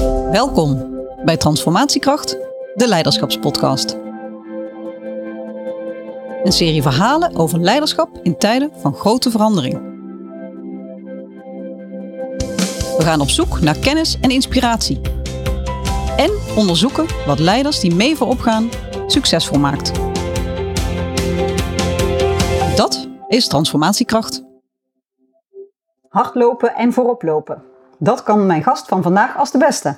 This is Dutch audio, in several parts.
Welkom bij Transformatiekracht, de Leiderschapspodcast. Een serie verhalen over leiderschap in tijden van grote verandering. We gaan op zoek naar kennis en inspiratie. En onderzoeken wat leiders die mee voorop gaan succesvol maakt. Dat is transformatiekracht. Hardlopen en vooroplopen. Dat kan mijn gast van vandaag als de beste.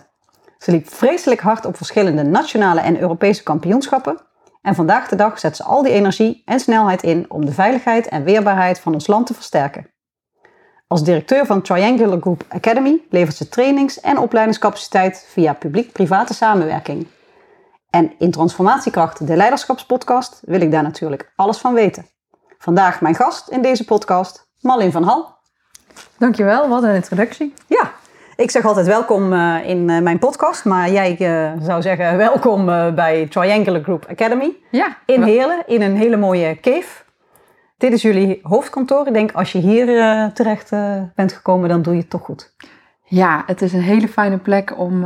Ze liep vreselijk hard op verschillende nationale en Europese kampioenschappen. En vandaag de dag zet ze al die energie en snelheid in om de veiligheid en weerbaarheid van ons land te versterken. Als directeur van Triangular Group Academy levert ze trainings- en opleidingscapaciteit via publiek-private samenwerking. En in Transformatiekracht, de Leiderschapspodcast, wil ik daar natuurlijk alles van weten. Vandaag mijn gast in deze podcast, Marlin van Hal. Dankjewel, wat een introductie. Ja, ik zeg altijd welkom uh, in uh, mijn podcast, maar jij uh, zou zeggen welkom bij Triangular Group Academy. Ja. In Heerlen, in een hele mooie cave. Dit is jullie hoofdkantoor. Ik denk als je hier terecht bent gekomen, dan doe je het toch goed. Ja, het is een hele fijne plek om,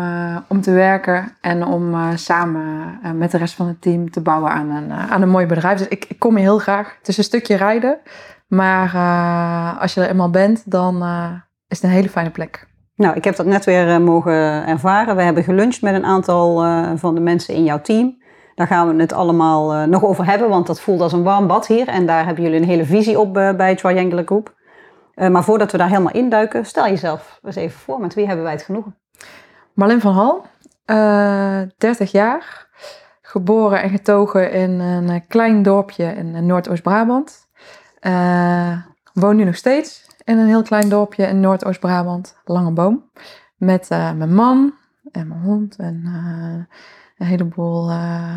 om te werken en om samen met de rest van het team te bouwen aan een, aan een mooi bedrijf. Dus ik, ik kom hier heel graag. Het is een stukje rijden, maar als je er eenmaal bent, dan is het een hele fijne plek. Nou, ik heb dat net weer uh, mogen ervaren. We hebben geluncht met een aantal van de mensen in jouw team. Daar gaan we het allemaal nog over hebben, want dat voelt als een warm bad hier. En daar hebben jullie een hele visie op bij Triangular Group. maar voordat we daar helemaal induiken, stel jezelf eens even voor. Met wie hebben wij het genoegen? Marlin van Hal, 30 jaar. Geboren en getogen in een klein dorpje in Noordoost-Brabant. Woon nu nog steeds in een heel klein dorpje in Noordoost-Brabant, Langeboom. Met uh, mijn man en mijn hond en uh, een heleboel uh,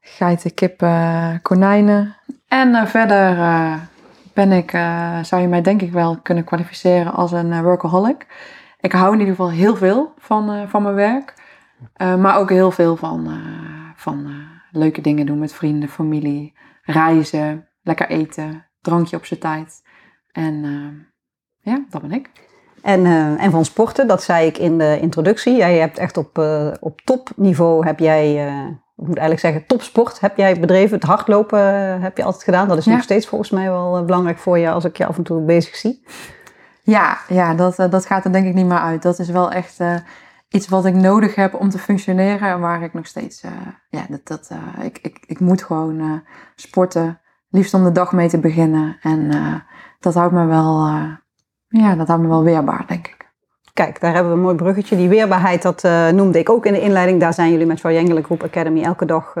geiten, kippen, konijnen. En verder ben ik, zou je mij denk ik wel kunnen kwalificeren als een workaholic. Ik hou in ieder geval heel veel van, van mijn werk. maar ook heel veel van, van leuke dingen doen met vrienden, familie, reizen, lekker eten, drankje op zijn tijd. En ja, dat ben ik. En, uh, en van sporten, dat zei ik in de introductie. Jij hebt echt op, uh, op topniveau, heb jij, ik moet eigenlijk zeggen, topsport heb jij bedreven. Het hardlopen heb je altijd gedaan. Dat is ja. nog steeds volgens mij wel belangrijk voor je als ik je af en toe bezig zie. Ja, ja dat, dat gaat er denk ik niet meer uit. Dat is wel echt iets wat ik nodig heb om te functioneren. En waar ik nog steeds, ja, dat, dat, ik, ik, ik moet gewoon sporten. Liefst om de dag mee te beginnen. En dat houdt me wel ja, dat houdt me wel weerbaar, denk ik. Kijk, daar hebben we een mooi bruggetje. Die weerbaarheid, dat uh, noemde ik ook in de inleiding. Daar zijn jullie met Triangular Group Academy elke dag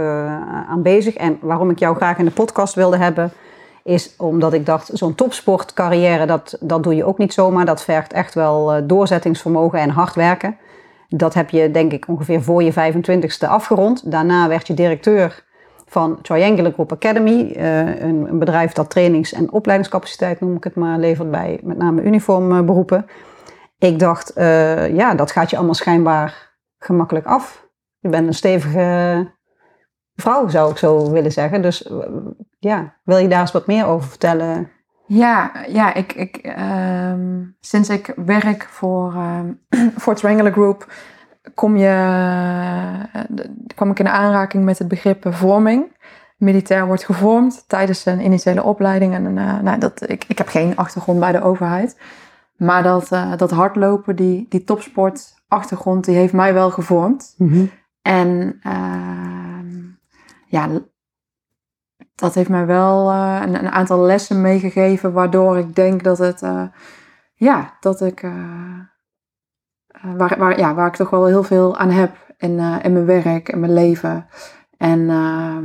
aan bezig. En waarom ik jou graag in de podcast wilde hebben, is omdat ik dacht, zo'n topsportcarrière, dat, dat doe je ook niet zomaar. Dat vergt echt wel doorzettingsvermogen en hard werken. Dat heb je, denk ik, ongeveer voor je 25ste afgerond. Daarna werd je directeur van Triangular Group Academy. Uh, een, een, bedrijf dat trainings- en opleidingscapaciteit, noem ik het maar, levert bij met name uniformberoepen. Ik dacht, uh, ja, dat gaat je allemaal schijnbaar gemakkelijk af. Je bent een stevige vrouw, zou ik zo willen zeggen. Dus ja, wil je daar eens wat meer over vertellen? Ja, ja ik, ik, um, sinds ik werk voor, um, voor Triangular Group kom je, kwam ik in aanraking met het begrip vorming. Militair wordt gevormd tijdens een initiële opleiding. En uh, nou, dat, ik, ik heb geen achtergrond bij de overheid. Maar dat, uh, dat hardlopen, die, die topsportachtergrond, die heeft mij wel gevormd. Mm -hmm. En uh, ja, dat heeft mij wel een, een, aantal lessen meegegeven, waardoor ik denk dat het, ja, dat ik waar, waar, ja, waar ik toch wel heel veel aan heb in, uh, in mijn werk en mijn leven. En uh,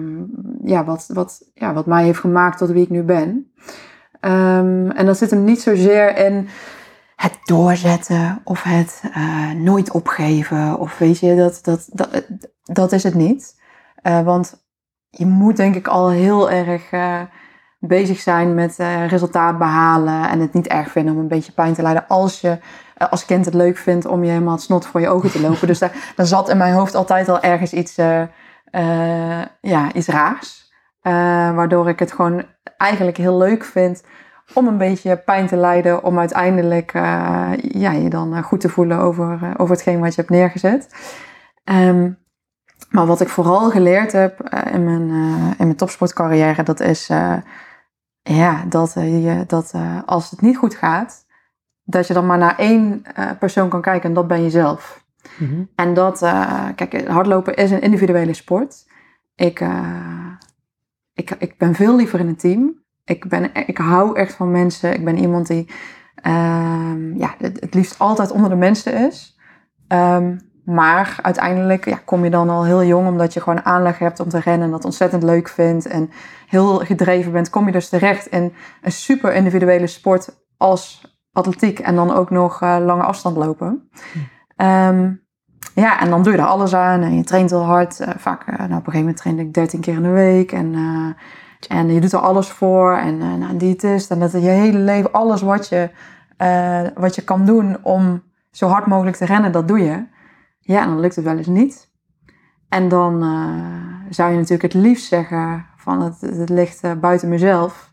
ja, wat, wat, ja, wat mij heeft gemaakt tot wie ik nu ben. Um, en dat zit hem niet zozeer in het doorzetten of het uh, nooit opgeven. Of weet je, dat, dat, dat, dat is het niet. want je moet denk ik al heel erg bezig zijn met resultaat behalen. En het niet erg vinden om een beetje pijn te lijden als je als kind het leuk vindt om je helemaal het snot voor je ogen te lopen. dus daar, zat in mijn hoofd altijd al ergens iets, uh, uh, ja, iets raars. Uh, waardoor ik het gewoon eigenlijk heel leuk vind om een beetje pijn te lijden, om uiteindelijk eh, ja, je dan eh, goed te voelen over, over hetgeen wat je hebt neergezet. Um, maar wat ik vooral geleerd heb in, mijn, in mijn topsportcarrière, dat is ja, dat, je, dat als het niet goed gaat, dat je dan maar naar één persoon kan kijken en dat ben jezelf. Mm En dat, kijk, hardlopen is een individuele sport. Ik, ik, ik ben veel liever in een team. Ik, ben, ik hou echt van mensen. Ik ben iemand die uh, ja, het, het, liefst altijd onder de mensen is. Um, maar uiteindelijk ja, kom je dan al heel jong, omdat je gewoon aanleg hebt om te rennen en dat ontzettend leuk vindt en heel gedreven bent, kom je dus terecht in een super individuele sport als atletiek en dan ook nog uh, lange afstand lopen. Um, ja, en dan doe je er alles aan en je traint heel hard. Uh, vaak, uh, nou, op een gegeven moment train ik 13 keer in de week en en je doet er alles voor. En uh, nou, diëtist. En dat je hele leven, alles wat je, wat je kan doen om zo hard mogelijk te rennen, dat doe je. Ja, en dan lukt het wel eens niet. En dan zou je natuurlijk het liefst zeggen van het, het ligt buiten mezelf.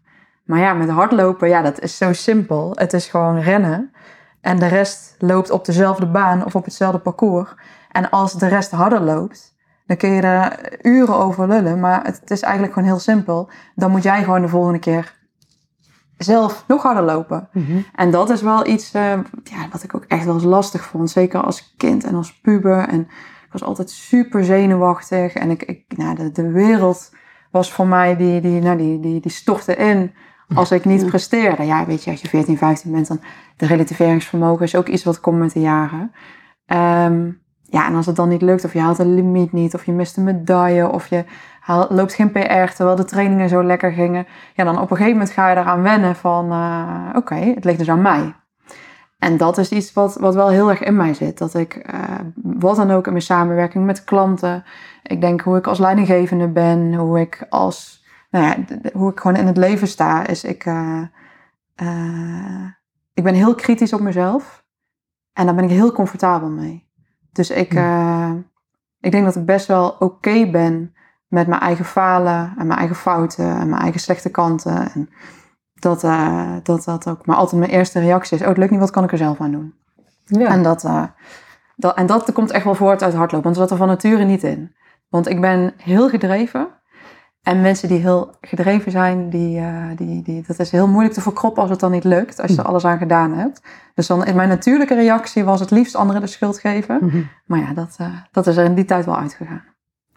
Maar ja, met hardlopen, ja, dat is zo simpel. Het is gewoon rennen. En de rest loopt op dezelfde baan of op hetzelfde parcours. En als de rest harder loopt, dan kun je er uren over lullen, maar het is eigenlijk gewoon heel simpel. Dan moet jij gewoon de volgende keer zelf nog harder lopen. Mhm. En dat is wel iets uh, ja, wat ik ook echt wel eens lastig vond. Zeker als kind en als puber. En ik was altijd super zenuwachtig. En ik, ik, nou, de, de wereld was voor mij, die, die, nou, die, die, die stortte in als ik niet presteerde. Ja, weet je, als je 14, 15 bent, dan de relativeringsvermogen is ook iets wat komt met de jaren. Um, ja, en als het dan niet lukt, of je haalt een limiet niet, of je mist een medaille, of je haalt, loopt geen PR terwijl de trainingen zo lekker gingen, ja, dan op een gegeven moment ga je eraan wennen van, uh, oké, het ligt dus aan mij. En dat is iets wat, wat wel heel erg in mij zit. Dat ik, uh, wat dan ook in mijn samenwerking met klanten, ik denk hoe ik als leidinggevende ben, hoe ik als, nou ja, hoe ik gewoon in het leven sta, is ik, uh, ik ben heel kritisch op mezelf. En daar ben ik heel comfortabel mee. Dus ik, uh, ik denk dat ik best wel oké ben met mijn eigen falen en mijn eigen fouten en mijn eigen slechte kanten. En dat, dat dat ook maar altijd mijn eerste reactie is. Oh, het lukt niet, wat kan ik er zelf aan doen? Ja. En, dat, dat, en dat komt echt wel voort uit hardlopen, want dat zat er van nature niet in. Want ik ben heel gedreven. En mensen die heel gedreven zijn, die, uh, die, die, dat is heel moeilijk te verkroppen als het dan niet lukt, als je er hm. alles aan gedaan hebt. Dus dan in mijn natuurlijke reactie was het liefst anderen de schuld geven. Mhm. Maar ja, dat, uh, dat is er in die tijd wel uitgegaan.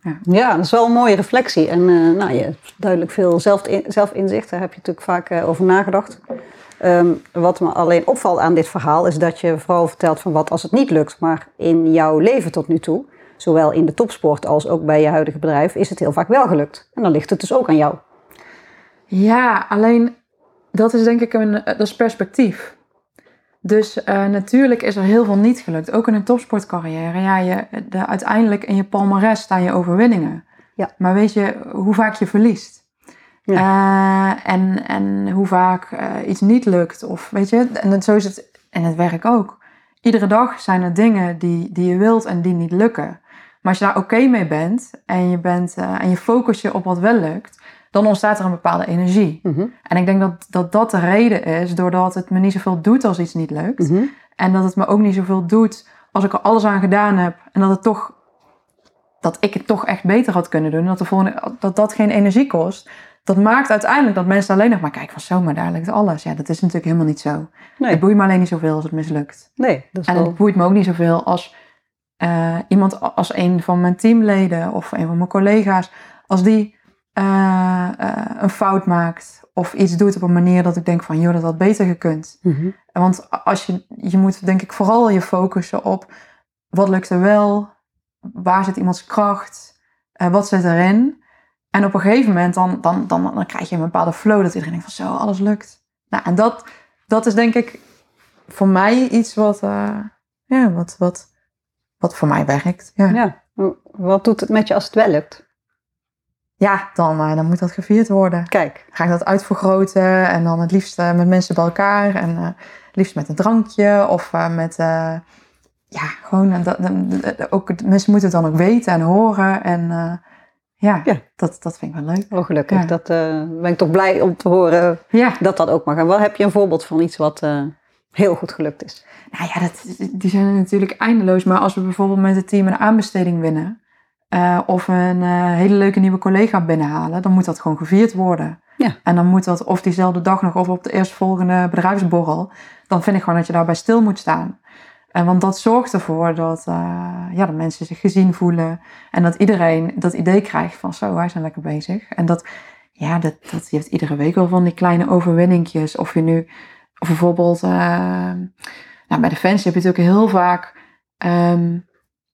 Ja. ja, dat is wel een mooie reflectie. En uh, nou, je hebt duidelijk veel zelf, zelfinzicht. Daar heb je natuurlijk vaak over nagedacht. Um, wat me alleen opvalt aan dit verhaal is dat je vooral vertelt van wat als het niet lukt. Maar in jouw leven tot nu toe zowel in de topsport als ook bij je huidige bedrijf, is het heel vaak wel gelukt. En dan ligt het dus ook aan jou. Ja, alleen dat is denk ik een dat is perspectief. Dus uh, natuurlijk is er heel veel niet gelukt. Ook in een topsportcarrière. Ja, je, de, uiteindelijk in je palmares staan je overwinningen. Ja. Maar weet je hoe vaak je verliest? Ja. Uh, en, en hoe vaak uh, iets niet lukt. Of weet je, en zo is het in het werk ook. Iedere dag zijn er dingen die, die je wilt en die niet lukken. Maar als je daar oké mee bent en je, bent, uh, en je focus je op wat wel lukt, dan ontstaat er een bepaalde energie. Mhm. En ik denk dat, dat dat de reden is, doordat het me niet zoveel doet als iets niet lukt. Mhm. En dat het me ook niet zoveel doet als ik er alles aan gedaan heb. En dat het toch, dat ik het toch echt beter had kunnen doen. Dat, de volgende, dat dat geen energie kost. Dat maakt uiteindelijk dat mensen alleen nog maar kijken van zo, maar daar ligt alles. Ja, dat is natuurlijk helemaal niet zo. Nee. Het boeit me alleen niet zoveel als het mislukt. Nee, dat is en het boeit me ook niet zoveel als uh, iemand als een van mijn teamleden of een van mijn collega's, als die uh, uh, een fout maakt of iets doet op een manier dat ik denk van, joh, dat had beter gekund. Mm -hmm. Want als je, je moet denk ik vooral je focussen op wat lukt er wel, waar zit iemands kracht, wat zit erin. En op een gegeven moment dan, dan, dan, dan krijg je een bepaalde flow dat iedereen denkt van, zo, alles lukt. Nou, en dat, dat is denk ik voor mij iets wat, ja, wat, wat wat voor mij werkt. Ja. ja. Wat doet het met je als het wel lukt? Ja, dan, uh, dan moet dat gevierd worden. Kijk. Ga ik dat uitvergroten en dan het liefst uh, met mensen bij elkaar. En uh, liefst met een drankje of met... ja, gewoon... Dat, ook, mensen moeten het dan ook weten en horen. En Ja, Ja. Dat, dat vind ik wel leuk. Oh, gelukkig. Ja. Dat eh, ben ik toch blij om te horen Ja, dat dat ook mag. En wel heb je een voorbeeld van iets wat eh, heel goed gelukt is? nou ja, dat, die zijn er natuurlijk eindeloos. Maar als we bijvoorbeeld met het team een aanbesteding winnen... eh, of een eh, hele leuke nieuwe collega binnenhalen... dan moet dat gewoon gevierd worden. Ja. En dan moet dat of diezelfde dag nog of op de eerstvolgende bedrijfsborrel. Dan vind ik gewoon dat je daarbij stil moet staan. En want dat zorgt ervoor dat, eh, ja, dat mensen zich gezien voelen. En dat iedereen dat idee krijgt van zo, wij zijn lekker bezig. En dat, ja, dat, dat je hebt iedere week wel van die kleine overwinningjes. Of je nu, of bijvoorbeeld, eh, nou, bij Defensie heb je natuurlijk heel vaak, ehm,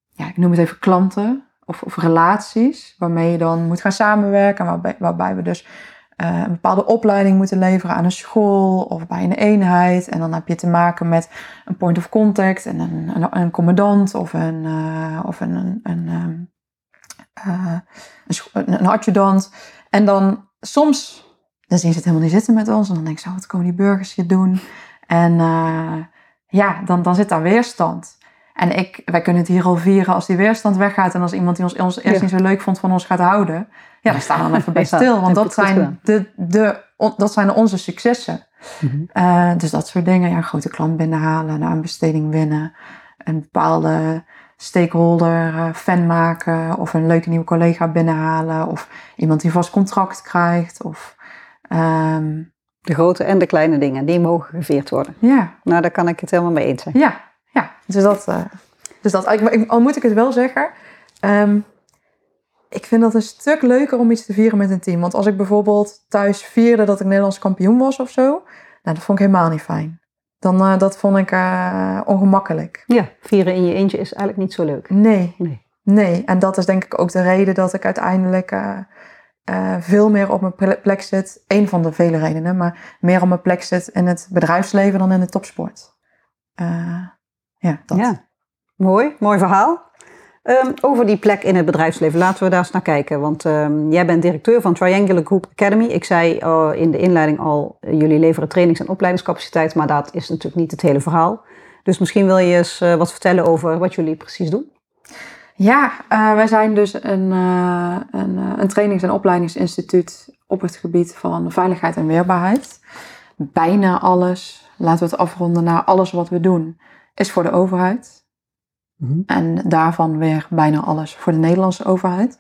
ja, ik noem het even klanten. Of, of relaties, waarmee je dan moet gaan samenwerken. Waarbij, waarbij we dus eh, een bepaalde opleiding moeten leveren aan een school of bij een eenheid. En dan heb je te maken met een point of contact en een, een, commandant of een, eh, of een, een, ehm, eh, een, een adjudant. En dan soms, dan zien ze het helemaal niet zitten met ons. En dan denk ik zo, wat komen die burgers hier doen? En eh, ja, dan, dan zit daar weerstand. En ik, wij kunnen het hier al vieren als die weerstand weggaat. En als iemand die ons, ons eerst Ja. niet zo leuk vond van ons gaat houden. Ja, dan staan we dan even bij stil. Want dat zijn, de, de, on- dat zijn onze successen. Eh, dus dat soort dingen. Ja, een grote klant binnenhalen, een aanbesteding winnen. Een bepaalde stakeholder eh, fan maken. Of een leuke nieuwe collega binnenhalen. Of iemand die vast contract krijgt. Of ehm, De grote en de kleine dingen, die mogen gevierd worden. ja, Nou, daar kan ik het helemaal mee eens zijn. ja, ja. Dus dat, eh, dus dat al moet ik het wel zeggen. ehm, ik vind dat een stuk leuker om iets te vieren met een team. Want als ik bijvoorbeeld thuis vierde dat ik Nederlands kampioen was of zo. Nou, dat vond ik helemaal niet fijn. Dan, eh, dat vond ik eh, ongemakkelijk. Ja, vieren in je eentje is eigenlijk niet zo leuk. Nee, Nee. nee. En dat is denk ik ook de reden dat ik uiteindelijk eh, veel meer op mijn ple- plek zit. Eén van de vele redenen, maar meer op mijn plek zit in het bedrijfsleven dan in de topsport. Eh, ja, dat. Mooi, mooi verhaal. Ehm, over die plek in het bedrijfsleven, laten we daar eens naar kijken. Want ehm, jij bent directeur van Triangular Group Academy. Ik zei eh, in de inleiding al, jullie leveren trainings- en opleidingscapaciteit, maar dat is natuurlijk niet het hele verhaal. Dus misschien wil je eens wat vertellen over wat jullie precies doen. Ja, eh, wij zijn dus een, eh, een, eh, een trainings- en opleidingsinstituut op het gebied van veiligheid en weerbaarheid. Bijna alles, laten we het afronden naar alles wat we doen, is voor de overheid. En daarvan weer bijna alles voor de Nederlandse overheid.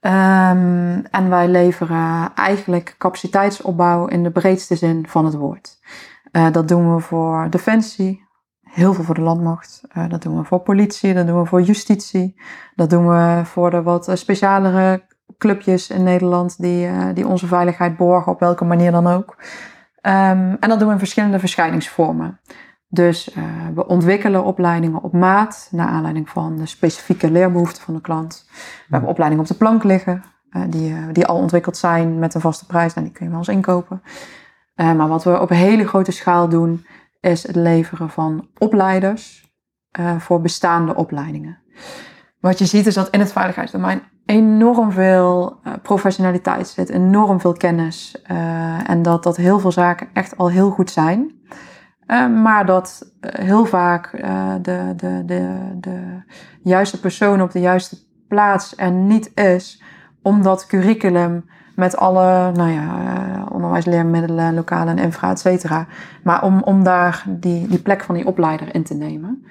Ehm, en wij leveren eigenlijk capaciteitsopbouw in de breedste zin van het woord. Dat doen we voor defensie, heel veel voor de landmacht. Eh, dat doen we voor politie, dat doen we voor justitie. Dat doen we voor de wat eh, specialere clubjes in Nederland die, eh, die onze veiligheid borgen, op welke manier dan ook. Ehm, en dat doen we in verschillende verschijningsvormen. Dus we ontwikkelen opleidingen op maat, naar aanleiding van de specifieke leerbehoeften van de klant. We hebben opleidingen op de plank liggen, die, die al ontwikkeld zijn met een vaste prijs. Nou, die kun je bij ons inkopen. Maar wat we op een hele grote schaal doen, is het leveren van opleiders eh, voor bestaande opleidingen. Wat je ziet is dat in het veiligheidsdomein enorm veel eh, professionaliteit zit, enorm veel kennis. eh, en dat, dat heel veel zaken echt al heel goed zijn. Maar dat heel vaak de, de, de, de juiste persoon op de juiste plaats er niet is, omdat curriculum met alle nou ja, eh, onderwijsleermiddelen, lokale en infra, et cetera. Maar om, om daar die, die plek van die opleider in te nemen.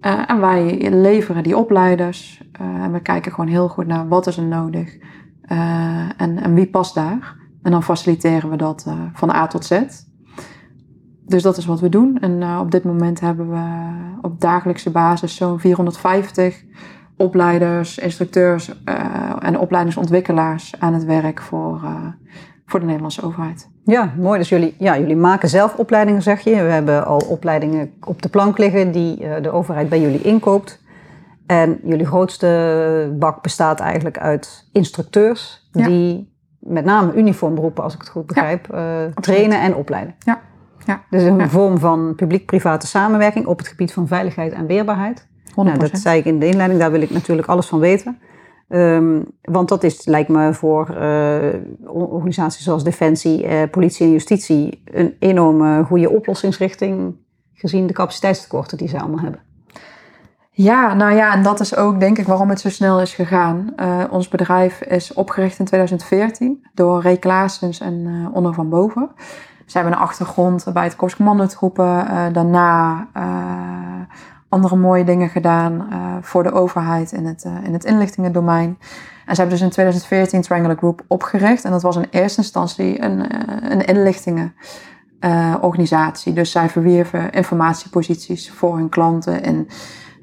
Eh, en wij leveren die opleiders eh, en we kijken gewoon heel goed naar wat is er nodig eh, en, en wie past daar. En dan faciliteren we dat van A tot Z. Dus dat is wat we doen. En op dit moment hebben we op dagelijkse basis zo'n 450 opleiders, instructeurs eh, en opleidingsontwikkelaars aan het werk voor, eh, voor de Nederlandse overheid. Ja, mooi. Dus jullie, ja, jullie maken zelf opleidingen, zeg je. We hebben al opleidingen op de plank liggen die eh, de overheid bij jullie inkoopt. En jullie grootste bak bestaat eigenlijk uit instructeurs Ja. die met name uniformberoepen, als ik het goed begrijp, trainen en opleiden. Ja. Ja. Dus een vorm van publiek-private samenwerking op het gebied van veiligheid en weerbaarheid. 100%. Nou, dat zei ik in de inleiding, daar wil ik natuurlijk alles van weten. Ehm, want dat is, lijkt me voor eh, organisaties zoals Defensie, eh, politie en justitie een enorme goede oplossingsrichting, gezien de capaciteitstekorten die ze allemaal hebben. Ja, nou ja, en dat is ook denk ik waarom het zo snel is gegaan. Uh, ons bedrijf is opgericht in 2014 door Ray Klaasens en Onno van Boven. Ze hebben een achtergrond bij het Korps Commandotroepen. Daarna andere mooie dingen gedaan voor de overheid in het, in het inlichtingendomein. En ze hebben dus in 2014 Triangular Group opgericht. En dat was in eerste instantie een, een inlichtingenorganisatie. dus zij verwierven informatieposities voor hun klanten in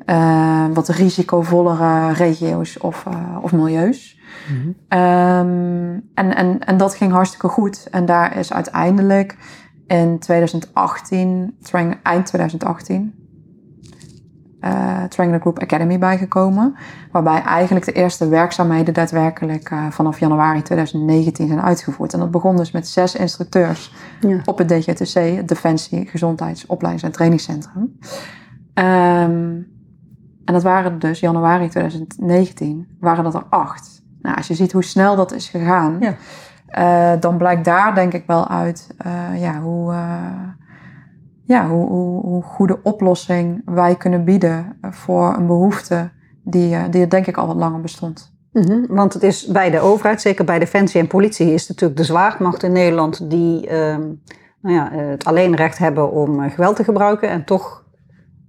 uh, wat risicovollere regio's of, uh, of milieus. Mm -hmm. um, en, en, en dat ging hartstikke goed. En daar is uiteindelijk in 2018, eind 2018, uh, Triangular Group Academy bijgekomen. Waarbij eigenlijk de eerste werkzaamheden daadwerkelijk uh, vanaf januari 2019 zijn uitgevoerd. En dat begon dus met zes instructeurs ja. op het DGTC, het Defensie Gezondheids Opleidings- en Trainingscentrum. Um, en dat waren dus januari 2019, waren dat er acht. Nou, als je ziet hoe snel dat is gegaan, ja. uh, dan blijkt daar denk ik wel uit ja, hoe, ja, hoe, hoe, hoe, goede oplossing wij kunnen bieden voor een behoefte die, die er denk ik al wat langer bestond. Mm -hmm. Want het is bij de overheid, zeker bij Defensie en politie, is natuurlijk de zwaarmacht in Nederland die ehm, nou ja, het alleen recht hebben om geweld te gebruiken en toch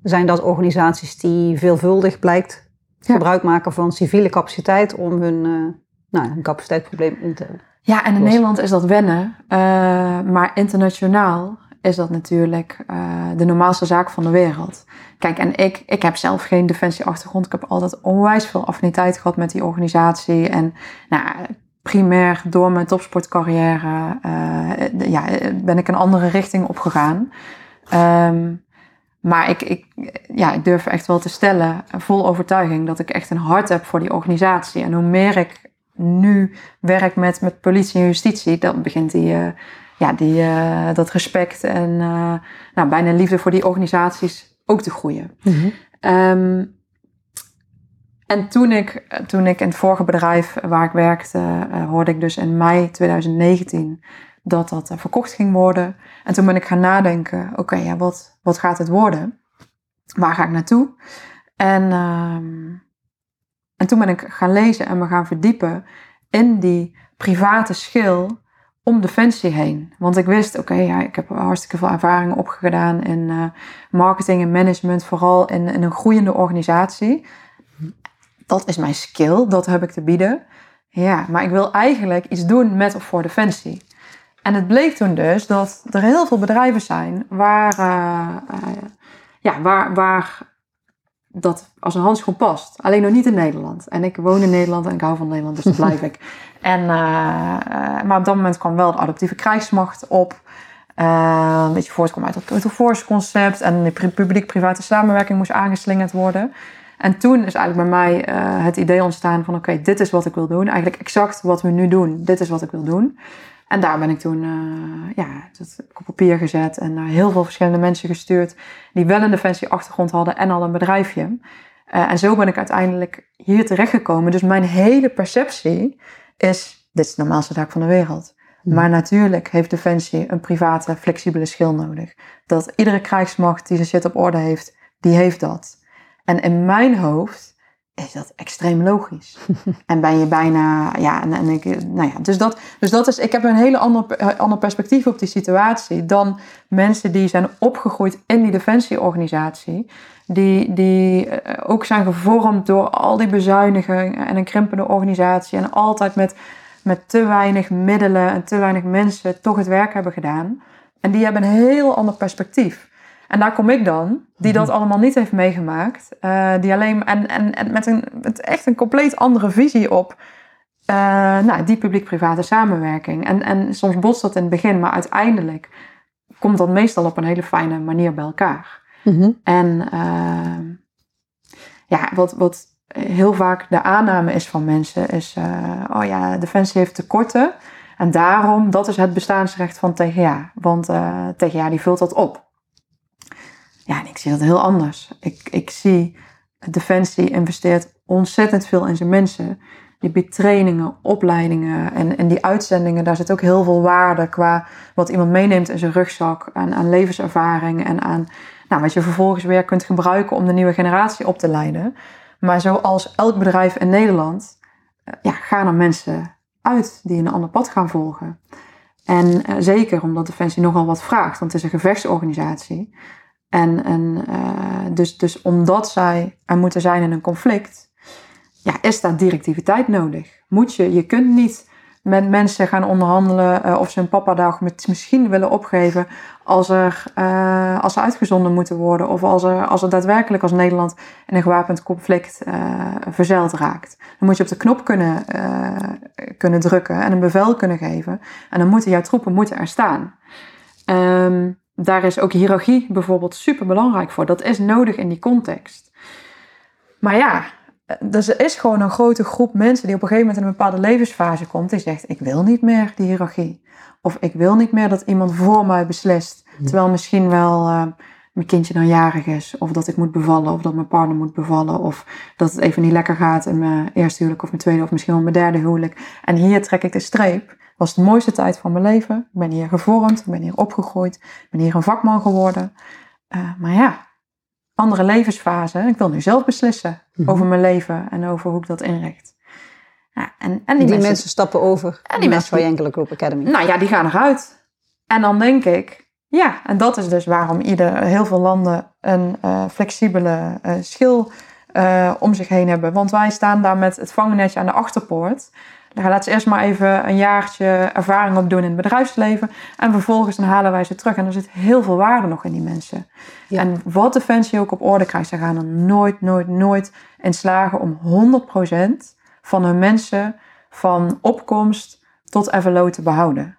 zijn dat organisaties die veelvuldig blijkt gebruik maken van civiele capaciteit om hun, uh, nou, hun capaciteitsprobleem in te. Ja, en in Nederland is dat wennen, uh, maar internationaal is dat natuurlijk uh, de normaalste zaak van de wereld. Kijk, en ik, ik heb zelf geen defensieachtergrond. Ik heb altijd onwijs veel affiniteit gehad met die organisatie. En nou, primair door mijn topsportcarrière ja, ben ik een andere richting opgegaan. Um, maar ik, ik, ja, ik durf echt wel te stellen, vol overtuiging, dat ik echt een hart heb voor die organisatie. En hoe meer ik nu werk met, met politie en justitie, dan begint die, uh, ja, die, uh, dat respect en uh, nou, bijna liefde voor die organisaties ook te groeien. Mm -hmm. um, en toen ik, toen ik in het vorige bedrijf waar ik werkte, hoorde ik dus in mei 2019 dat dat verkocht ging worden. En toen ben ik gaan nadenken, oké, okay, ja, wat, wat gaat het worden? Waar ga ik naartoe? En, uh, en toen ben ik gaan lezen en me gaan verdiepen in die private schil om defensie heen. Want ik wist, oké, ja, ik heb hartstikke veel ervaringen opgedaan in uh, marketing en management, vooral in, in een groeiende organisatie. Dat is mijn skill, dat heb ik te bieden. Ja, maar ik wil eigenlijk iets doen met of voor defensie. En het bleek toen dus dat er heel veel bedrijven zijn waar, uh, uh, ja, waar, waar dat als een handschoen past. Alleen nog niet in Nederland. En ik woon in Nederland en ik hou van Nederland, dus daar blijf ik. En, uh, maar op dat moment kwam wel de adoptieve krijgsmacht op. een beetje voortkwam uit het Total Force concept. En de publiek-private samenwerking moest aangeslingerd worden. En toen is eigenlijk bij mij het idee ontstaan van... oké, dit is wat ik wil doen. Eigenlijk exact wat we nu doen. Dit is wat ik wil doen. En daar ben ik toen uh, ja, het op papier gezet en naar heel veel verschillende mensen gestuurd die wel een defensieachtergrond hadden en al een bedrijfje. Uh, en zo ben ik uiteindelijk hier terechtgekomen. Dus mijn hele perceptie is, dit is de normaalste taak van de wereld. Hmm. Maar natuurlijk heeft Defensie een private, flexibele schil nodig. Dat iedere krijgsmacht die zijn shit op orde heeft, die heeft dat. En in mijn hoofd is dat extreem logisch. en ben je bijna, ja, en, en ik, nou ja, dus dat, dus dat is, ik heb een hele ander, ander perspectief op die situatie dan mensen die zijn opgegroeid in die defensieorganisatie, die, die eh, ook zijn gevormd door al die bezuinigingen en een krimpende organisatie en altijd met, met te weinig middelen en te weinig mensen toch het werk hebben gedaan. En die hebben een heel ander perspectief. En daar kom ik dan, die dat mhm. allemaal niet heeft meegemaakt. Uh, die alleen, en, en, en met, een, met echt een compleet andere visie op uh, nou, die publiek-private samenwerking. En, en soms botst dat in het begin, maar uiteindelijk komt dat meestal op een hele fijne manier bij elkaar. Mhm. En uh, ja, wat, wat heel vaak de aanname is van mensen is, oh ja, Defensie heeft tekorten. En daarom, dat is het bestaansrecht van TGA. Want TGA die vult dat op. Ja, ik zie dat heel anders. Ik, ik zie Defensie investeert ontzettend veel in zijn mensen. Die biedt trainingen, opleidingen en, en die uitzendingen, daar zit ook heel veel waarde qua wat iemand meeneemt in zijn rugzak. Aan, aan levenservaring en aan Nou, wat je vervolgens weer kunt gebruiken om de nieuwe generatie op te leiden. Maar zoals elk bedrijf in Nederland, eh, ja, gaan er mensen uit die een ander pad gaan volgen. En uh, zeker omdat Defensie nogal wat vraagt, want het is een gevechtsorganisatie. En, en uh, dus, dus omdat zij er moeten zijn in een conflict, ja, is daar directiviteit nodig. Moet je, je kunt niet met mensen gaan onderhandelen uh, of ze een papadag misschien willen opgeven als er, uh, als ze uitgezonden moeten worden of als er, als er daadwerkelijk als Nederland in een gewapend conflict verzeild raakt. Dan moet je op de knop kunnen, kunnen drukken en een bevel kunnen geven en dan moeten jouw troepen moeten er staan. Um, daar is ook hiërarchie bijvoorbeeld super belangrijk voor. Dat is nodig in die context. Maar ja, dus er is gewoon een grote groep mensen die op een gegeven moment in een bepaalde levensfase komt. Die zegt, ik wil niet meer die hiërarchie. Of ik wil niet meer dat iemand voor mij beslist. Terwijl misschien wel uh, mijn kindje dan jarig is. Of dat ik moet bevallen. Of dat mijn partner moet bevallen. Of dat het even niet lekker gaat in mijn eerste huwelijk of mijn tweede of misschien wel mijn derde huwelijk. En hier trek ik de streep. was de mooiste tijd van mijn leven. Ik ben hier gevormd. Ik ben hier opgegroeid. Ik ben hier een vakman geworden. Uh, maar ja, andere levensfase. Ik wil nu zelf beslissen mm-hmm. over mijn leven en over hoe ik dat inricht. Ja, en, en die, die mensen, stappen over en die mensen van Enkele Group Academy. Nou ja, die gaan eruit. En dan denk ik, ja, en dat is dus waarom ieder, heel veel landen een uh, flexibele uh, schil uh, om zich heen hebben. Want wij staan daar met het vangnetje aan de achterpoort. Dan laat ze eerst maar even een jaartje ervaring opdoen in het bedrijfsleven. En vervolgens dan halen wij ze terug. En er zit heel veel waarde nog in die mensen. Ja. En wat Defensie ook op orde krijgt, ze gaan er nooit, nooit, nooit in slagen om 100% van hun mensen van opkomst tot FLO te behouden.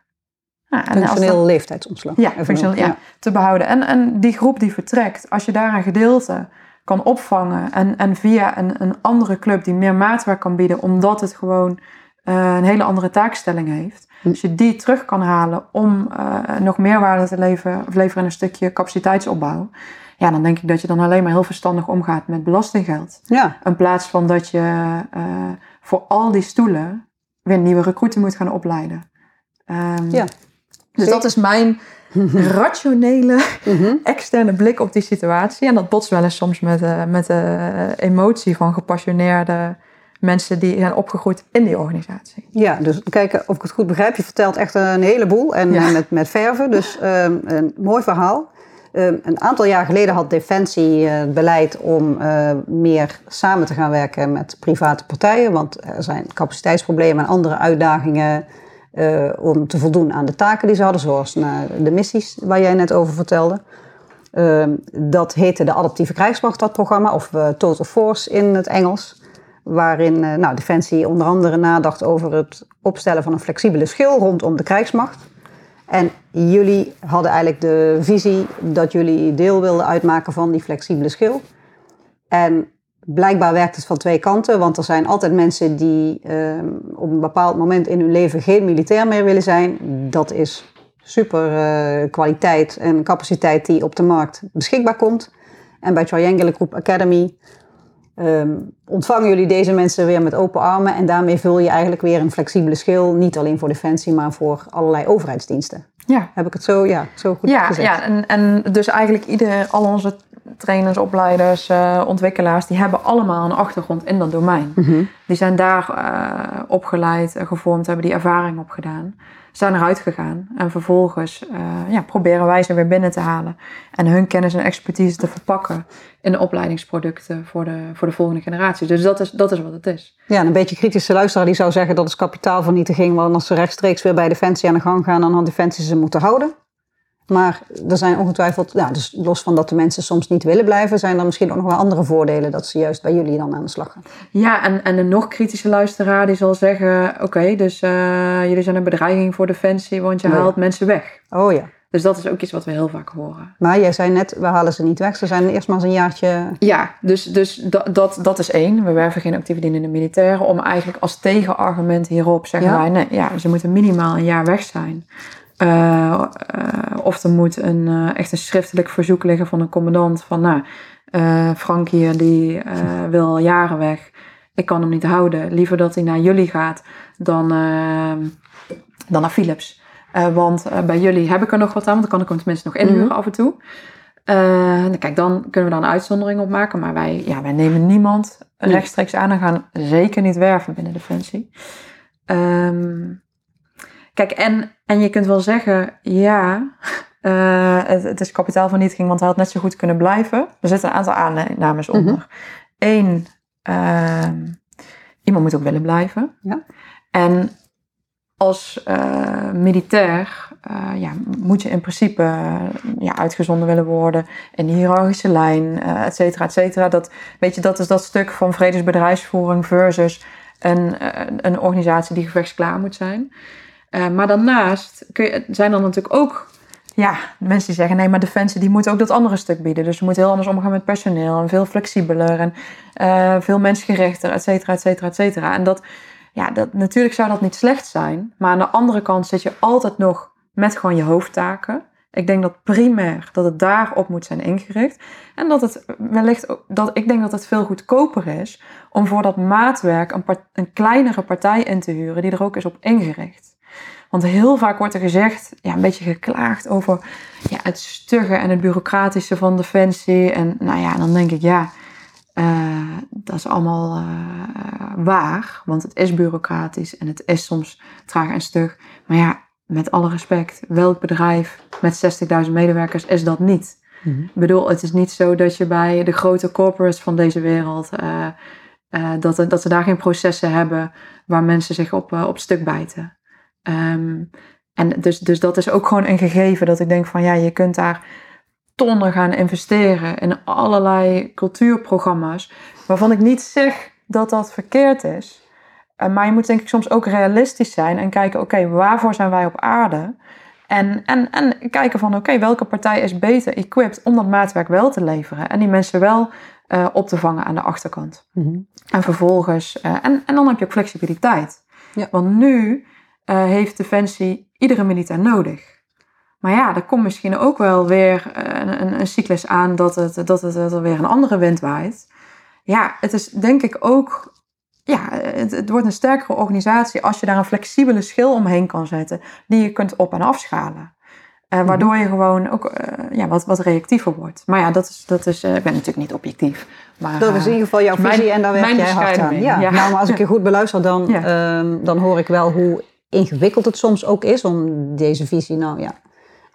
Ja, en functioneel leeftijdsomslag. Ja, functioneel, ja, te behouden. En, en die groep die vertrekt, als je daar een gedeelte kan opvangen en, en via een, een andere club die meer maatwerk kan bieden, omdat het gewoon uh, een hele andere taakstelling heeft. Hm. Als je die terug kan halen om uh, nog meer waarde te leveren, of leveren in een stukje capaciteitsopbouw. Ja, dan denk ik dat je dan alleen maar heel verstandig omgaat met belastinggeld. Ja. In plaats van dat je uh, voor al die stoelen weer nieuwe recruiten moet gaan opleiden. Um, ja. Dus dat is mijn rationele, mhm. externe blik op die situatie. En dat botst wel eens soms met, uh, met de emotie van gepassioneerde mensen die zijn opgegroeid in die organisatie. Ja, dus kijken of ik het goed begrijp. Je vertelt echt een heleboel en met, met verven. Dus um, een mooi verhaal. Um, een aantal jaar geleden had Defensie uh, het beleid om uh, meer samen te gaan werken met private partijen. Want er zijn capaciteitsproblemen en andere uitdagingen uh, om te voldoen aan de taken die ze hadden. Zoals de missies waar jij net over vertelde. Ehm, dat heette de Adaptieve Krijgsmacht, dat programma. Of Total Force in het Engels waarin uh, nou, Defensie onder andere nadacht over het opstellen van een flexibele schil rondom de krijgsmacht. En jullie hadden eigenlijk de visie dat jullie deel wilden uitmaken van die flexibele schil. En blijkbaar werkt het van twee kanten, want er zijn altijd mensen die uh, op een bepaald moment in hun leven geen militair meer willen zijn. Dat is super uh, kwaliteit en capaciteit die op de markt beschikbaar komt. En bij Triangular Group Academy Um, ontvangen jullie deze mensen weer met open armen en daarmee vul je eigenlijk weer een flexibele schil, niet alleen voor Defensie, maar voor allerlei overheidsdiensten. Ja. Heb ik het zo, ja, zo goed ja, gezegd? Ja, en, en dus eigenlijk ieder, al onze trainers, opleiders, uh, ontwikkelaars, die hebben allemaal een achtergrond in dat domein. Mm -hmm. Die zijn daar uh, opgeleid, gevormd, hebben die ervaring opgedaan zijn eruit gegaan. En vervolgens uh, ja, proberen wij ze weer binnen te halen. En hun kennis en expertise te verpakken in de opleidingsproducten voor de, voor de volgende generatie. Dus dat is, dat is wat het is. Ja, een beetje kritische luisteraar die zou zeggen dat is kapitaalvernietiging. Want als ze rechtstreeks weer bij Defensie aan de gang gaan, dan had Defensie ze moeten houden. Maar er zijn ongetwijfeld, ja, dus los van dat de mensen soms niet willen blijven, zijn er misschien ook nog wel andere voordelen dat ze juist bij jullie dan aan de slag gaan. Ja, en, en een nog kritische luisteraar die zal zeggen: Oké, dus uh, jullie zijn een bedreiging voor Defensie, want je oh haalt mensen weg. Oh ja. Dus dat is ook iets wat we heel vaak horen. Maar jij zei net, we halen ze niet weg. Ze zijn eerst maar eens een jaartje... Ja, dus, dus dat, dat, dat is één. We werven geen actieve dienende militairen. Om eigenlijk als tegenargument hierop zeggen wij... Nee, ja, ze moeten minimaal een jaar weg zijn. Uh, uh, of er moet een, uh, echt een schriftelijk verzoek liggen van een commandant van, nou, Frank hier die wil al jaren weg. Ik kan hem niet houden. Liever dat hij naar jullie gaat dan, dan naar Philips. want bij jullie heb ik er nog wat aan, want dan kan ik hem tenminste nog inhuren mm -hmm. af en toe. Kijk, dan kunnen we dan een uitzondering op maken. Maar wij, ja, wij nemen niemand rechtstreeks aan en gaan zeker niet werven binnen Defensie. Um, kijk, en, en je kunt wel zeggen, ja, uh, het, het, is kapitaalvernietiging, want hij had net zo goed kunnen blijven. Er zitten een aantal aannames mhm. onder. Eén, uh, iemand moet ook willen blijven. Ja. En als uh, militair uh, ja, moet je in principe ja, uitgezonden willen worden in de hiërarchische lijn, et cetera, et cetera. Dat, weet je, dat is dat stuk van vredesbedrijfsvoering versus een, een organisatie die gevechtsklaar moet zijn. Maar daarnaast je, zijn er natuurlijk ook ja, mensen die zeggen nee, maar Defensie die moet ook dat andere stuk bieden. Dus we moeten heel anders omgaan met personeel en veel flexibeler en uh, veel mensgerichter, et cetera, et cetera, et cetera. En dat, ja, dat, natuurlijk zou dat niet slecht zijn, maar aan de andere kant zit je altijd nog met gewoon je hoofdtaken. Ik denk dat primair dat het daarop moet zijn ingericht. En dat het wellicht dat ik denk dat het veel goedkoper is om voor dat maatwerk een, een kleinere partij in te huren die er ook is op ingericht. Want heel vaak wordt er gezegd, ja, een beetje geklaagd over ja, het stugge en het bureaucratische van Defensie. En nou ja, dan denk ik, ja, uh, dat is allemaal uh, waar. Want het is bureaucratisch en het is soms traag en stug. Maar ja, met alle respect, welk bedrijf met 60.000 medewerkers is dat niet? Mm Ik bedoel, het is niet zo dat je bij de grote corporates van deze wereld, uh, dat, dat ze daar geen processen hebben waar mensen zich op, op stuk bijten. Um, en dus, dus dat is ook gewoon een gegeven dat ik denk van ja, je kunt daar tonnen gaan investeren in allerlei cultuurprogramma's, waarvan ik niet zeg dat dat verkeerd is. Uh, maar je moet denk ik soms ook realistisch zijn en kijken, oké, waarvoor zijn wij op aarde? En, en, en kijken van, oké, welke partij is beter equipped om dat maatwerk wel te leveren en die mensen wel uh, op te vangen aan de achterkant. Mm -hmm. En vervolgens, uh, en, en dan heb je ook flexibiliteit. Ja. Want nu uh, heeft Defensie iedere militair nodig. Maar ja, er komt misschien ook wel weer een, een, een cyclus aan dat, het, dat, het, dat er weer een andere wind waait. Ja, het is denk ik ook ja, het, het, wordt een sterkere organisatie als je daar een flexibele schil omheen kan zetten, die je kunt op- en afschalen. Uh, waardoor je gewoon ook uh, ja, wat, wat reactiever wordt. Maar ja, dat is, dat is uh, ik ben natuurlijk niet objectief. Maar, dat is in ieder geval jouw visie mijn, en daar werk jij hard aan. Ja. ja. Nou, maar als ik je goed beluister, dan, ja. um, dan hoor ik wel hoe ingewikkeld het soms ook is om deze visie nou ja,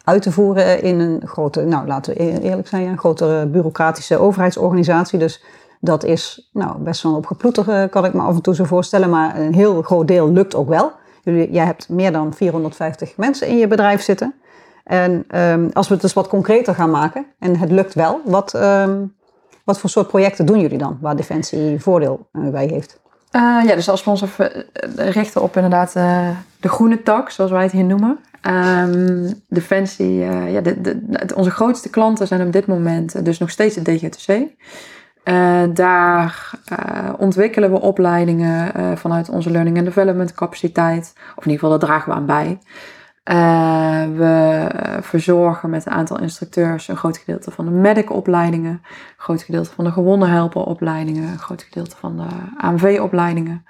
uit te voeren in een grote, nou laten we e-, eerlijk zijn, een grotere bureaucratische overheidsorganisatie. Dus dat is nou, best wel opgeploeter, kan ik me af en toe zo voorstellen. Maar een heel groot deel lukt ook wel. Jullie, jij hebt meer dan 450 mensen in je bedrijf zitten. En um, als we het dus wat concreter gaan maken, en het lukt wel, wat, um, wat voor soort projecten doen jullie dan waar Defensie voordeel uh, bij heeft? Uh, ja, dus als we ons even richten op inderdaad uh, de groene tak, zoals wij het hier noemen. Um, ja, de, de, onze grootste klanten zijn op dit moment dus nog steeds de DGTC. daar ontwikkelen we opleidingen vanuit onze learning and development capaciteit. Of in ieder geval, daar dragen we aan bij. Uh, we verzorgen met een aantal instructeurs een groot gedeelte van de medic-opleidingen, een groot gedeelte van de gewonnen helperopleidingen, een groot gedeelte van de AMV-opleidingen.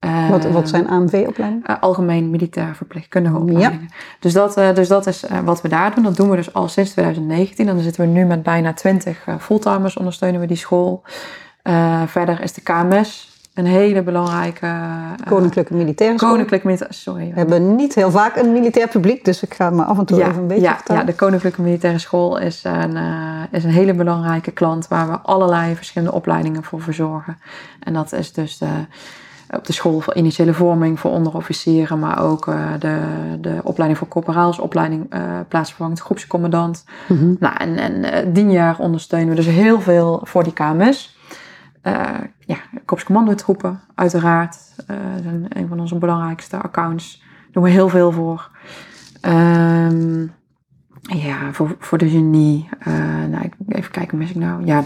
Uh, wat, wat zijn AMV-opleidingen? Uh, algemeen militair verpleegkundige opleidingen. Ja. Dus, dat, dus dat is wat we daar doen. Dat doen we dus al sinds 2019. En dan zitten we nu met bijna 20 fulltimers ondersteunen we die school. verder is de KMS, een hele belangrijke... Uh, Koninklijke Militaire School. Koninklijke Militaire, sorry. We hebben niet heel vaak een militair publiek, dus ik ga me af en toe ja, even een beetje ja, vertellen. Ja, de Koninklijke Militaire School is een, uh, is een hele belangrijke klant waar we allerlei verschillende opleidingen voor verzorgen. En dat is dus de, op de school voor initiële vorming voor onderofficieren, maar ook uh, de, de opleiding voor corporaals, opleiding plaatsvervangend groepscommandant. Mm -hmm. Nou, en, en tien jaar ondersteunen we dus heel veel voor die KMS. Uh, ja, korpscommandotroepen, uiteraard. Uh, zijn een van onze belangrijkste accounts. Daar doen we heel veel voor. Um, ja, voor, voor de genie. Uh, nou, even kijken, mis ik nou? Ja,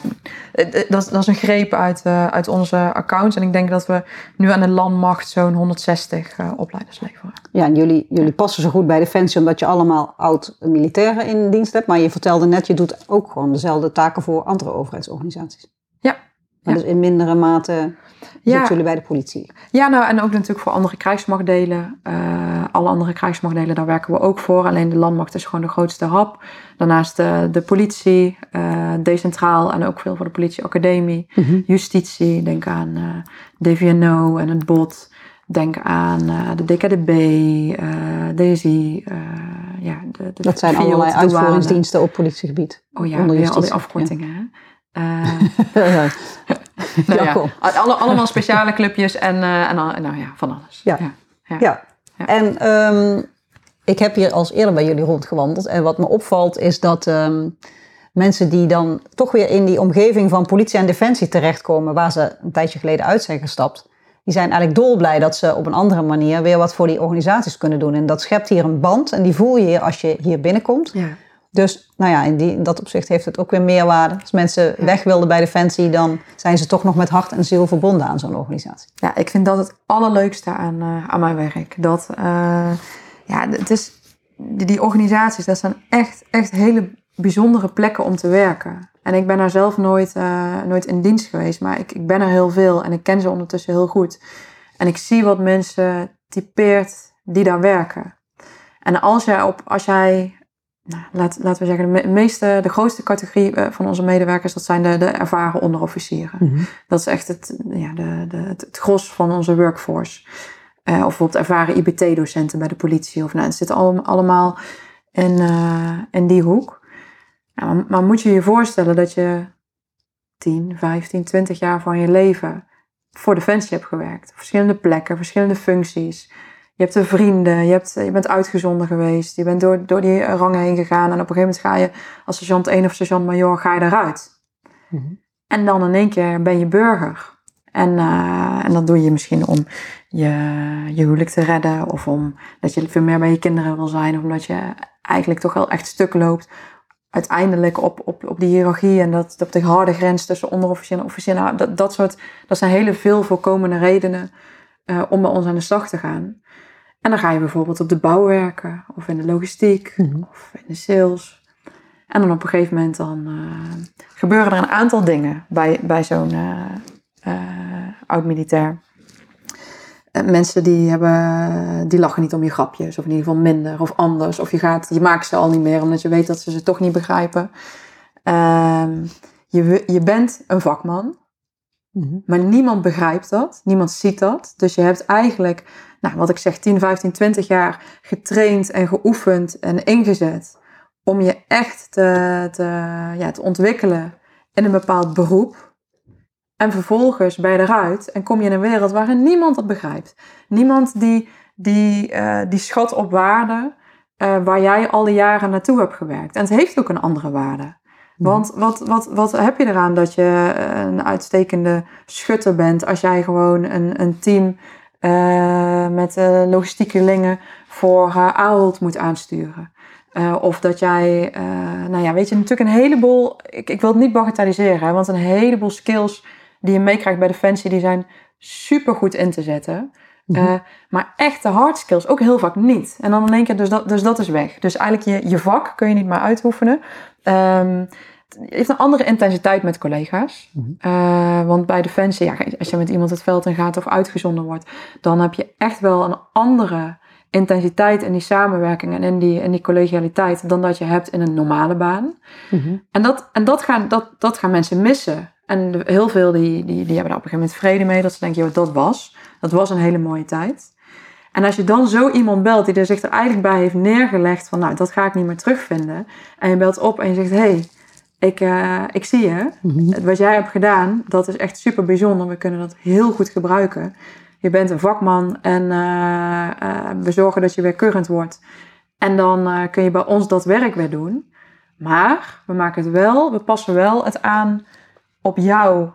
dat, dat is een greep uit, uh, uit onze accounts. En ik denk dat we nu aan de landmacht zo'n 160 uh, opleiders leveren. Ja, en jullie, jullie passen zo goed bij Defensie omdat je allemaal oud-militairen in dienst hebt. Maar je vertelde net, je doet ook gewoon dezelfde taken voor andere overheidsorganisaties. Ja, Maar Ja. dus in mindere mate Ja. jullie bij de politie. Ja, nou en ook natuurlijk voor andere krijgsmachtdelen. Eh, alle andere krijgsmachtdelen, daar werken we ook voor. Alleen de landmacht is gewoon de grootste hap. Daarnaast de, de politie, eh, decentraal en ook veel voor de politieacademie. Justitie, denk aan eh DVNO en het BOD. Denk aan eh, de DKDB, eh DSI. eh, ja, de, de Dat zijn allerlei uitvoeringsdiensten op politiegebied. Oh ja, onder weer al die afkortingen. Hè? Eh, nou Ja, alle, allemaal speciale clubjes en, eh, en nou ja, van alles. Ja. ja. Ja. Ja. En ehm, ik heb hier als eerder bij jullie rondgewandeld. En wat me opvalt is dat ehm, mensen die dan toch weer in die omgeving van politie en defensie terechtkomen, waar ze een tijdje geleden uit zijn gestapt, die zijn eigenlijk dolblij dat ze op een andere manier weer wat voor die organisaties kunnen doen. En dat schept hier een band en die voel je hier als je hier binnenkomt. Ja. Dus nou ja, in, die, in dat opzicht heeft het ook weer meerwaarde. Als mensen weg wilden bij Defensie, dan zijn ze toch nog met hart en ziel verbonden aan zo'n organisatie. Ja, ik vind dat het allerleukste aan, eh, aan mijn werk. Dat, eh, ja, het is, die, die organisaties, dat zijn echt, echt hele bijzondere plekken om te werken. En ik ben daar zelf nooit, eh, nooit in dienst geweest, maar ik, ik ben er heel veel en ik ken ze ondertussen heel goed. En ik zie wat mensen typeert die daar werken. En als jij, op, als jij nou, laat, laten we zeggen, de me- meeste, de grootste categorie eh, van onze medewerkers, dat zijn de, de ervaren onderofficieren. Dat is echt het, ja, de, de, het, het gros van onze workforce. Eh, of bijvoorbeeld ervaren IBT-docenten bij de politie. Of, nou, het zit allemaal, allemaal in, eh, in die hoek. Ja, maar, maar moet je je voorstellen dat je 10, 15, 20 jaar van je leven voor Defensie hebt gewerkt. Op verschillende plekken, verschillende functies. Je hebt er vrienden, je, hebt, je bent uitgezonden geweest. Je bent door, door die rangen heen gegaan. En op een gegeven moment ga je als sergeant 1 of sergeant major ga je eruit. Mhm. En dan in één keer ben je burger. En, eh, en dat doe je misschien om je, je huwelijk te redden. Of om dat je veel meer bij je kinderen wil zijn. Of omdat je eigenlijk toch wel echt stuk loopt. Uiteindelijk op, op, op die hiërarchie en dat, op de harde grens tussen onderofficier en officier. Nou, dat, dat, soort, dat zijn hele veel voorkomende redenen eh, om bij ons aan de slag te gaan. En dan ga je bijvoorbeeld op de bouw werken. Of in de logistiek. Mhm. Of in de sales. En dan op een gegeven moment dan eh, gebeuren er een aantal dingen bij, bij zo'n eh, eh, oud-militair. Mensen die, hebben, die lachen niet om je grapjes, of in ieder geval minder of anders. Of je, gaat, je maakt ze al niet meer omdat je weet dat ze ze toch niet begrijpen. Ehm, je, je bent een vakman, Mhm. maar niemand begrijpt dat, niemand ziet dat. Dus je hebt eigenlijk, nou, wat ik zeg, 10, 15, 20 jaar getraind en geoefend en ingezet om je echt te, te, ja, te ontwikkelen in een bepaald beroep. En vervolgens ben je eruit en kom je in een wereld waarin niemand dat begrijpt. Niemand die, die, eh, die schat op waarde eh, waar jij al die jaren naartoe hebt gewerkt. En het heeft ook een andere waarde. Want wat, wat, wat heb je eraan dat je een uitstekende schutter bent als jij gewoon een, een team eh, met eh logistiekelingen voor uh, Ahold moet aansturen? Eh, of dat jij, eh, nou ja, weet je, natuurlijk een heleboel, ik, ik wil het niet bagatelliseren, hè, want een heleboel skills die je meekrijgt bij Defensie, die zijn super goed in te zetten. Eh, maar echte hard skills ook heel vaak niet. En dan in één keer, dus dat, dus dat is weg. Dus eigenlijk je, je vak kun je niet meer uitoefenen. Ehm, heeft een andere intensiteit met collega's. Mhm. Eh, want bij Defensie, ja, als je met iemand het veld in gaat of uitgezonden wordt, dan heb je echt wel een andere intensiteit in die samenwerking en in die, in die collegialiteit dan dat je hebt in een normale baan. Mhm. En dat, en dat, gaan, dat, dat gaan mensen missen. En heel veel die, die, die hebben daar op een gegeven moment vrede mee. Dat ze denken, joh, dat was. Dat was een hele mooie tijd. En als je dan zo iemand belt die er zich er eigenlijk bij heeft neergelegd van, nou, dat ga ik niet meer terugvinden. En je belt op en je zegt, hé, hey, ik, eh, ik zie je. Mhm. Wat jij hebt gedaan, dat is echt super bijzonder. We kunnen dat heel goed gebruiken. Je bent een vakman en eh, eh, we zorgen dat je weer current wordt. En dan kun je bij ons dat werk weer doen. Maar we maken het wel, we passen wel het aan op jouw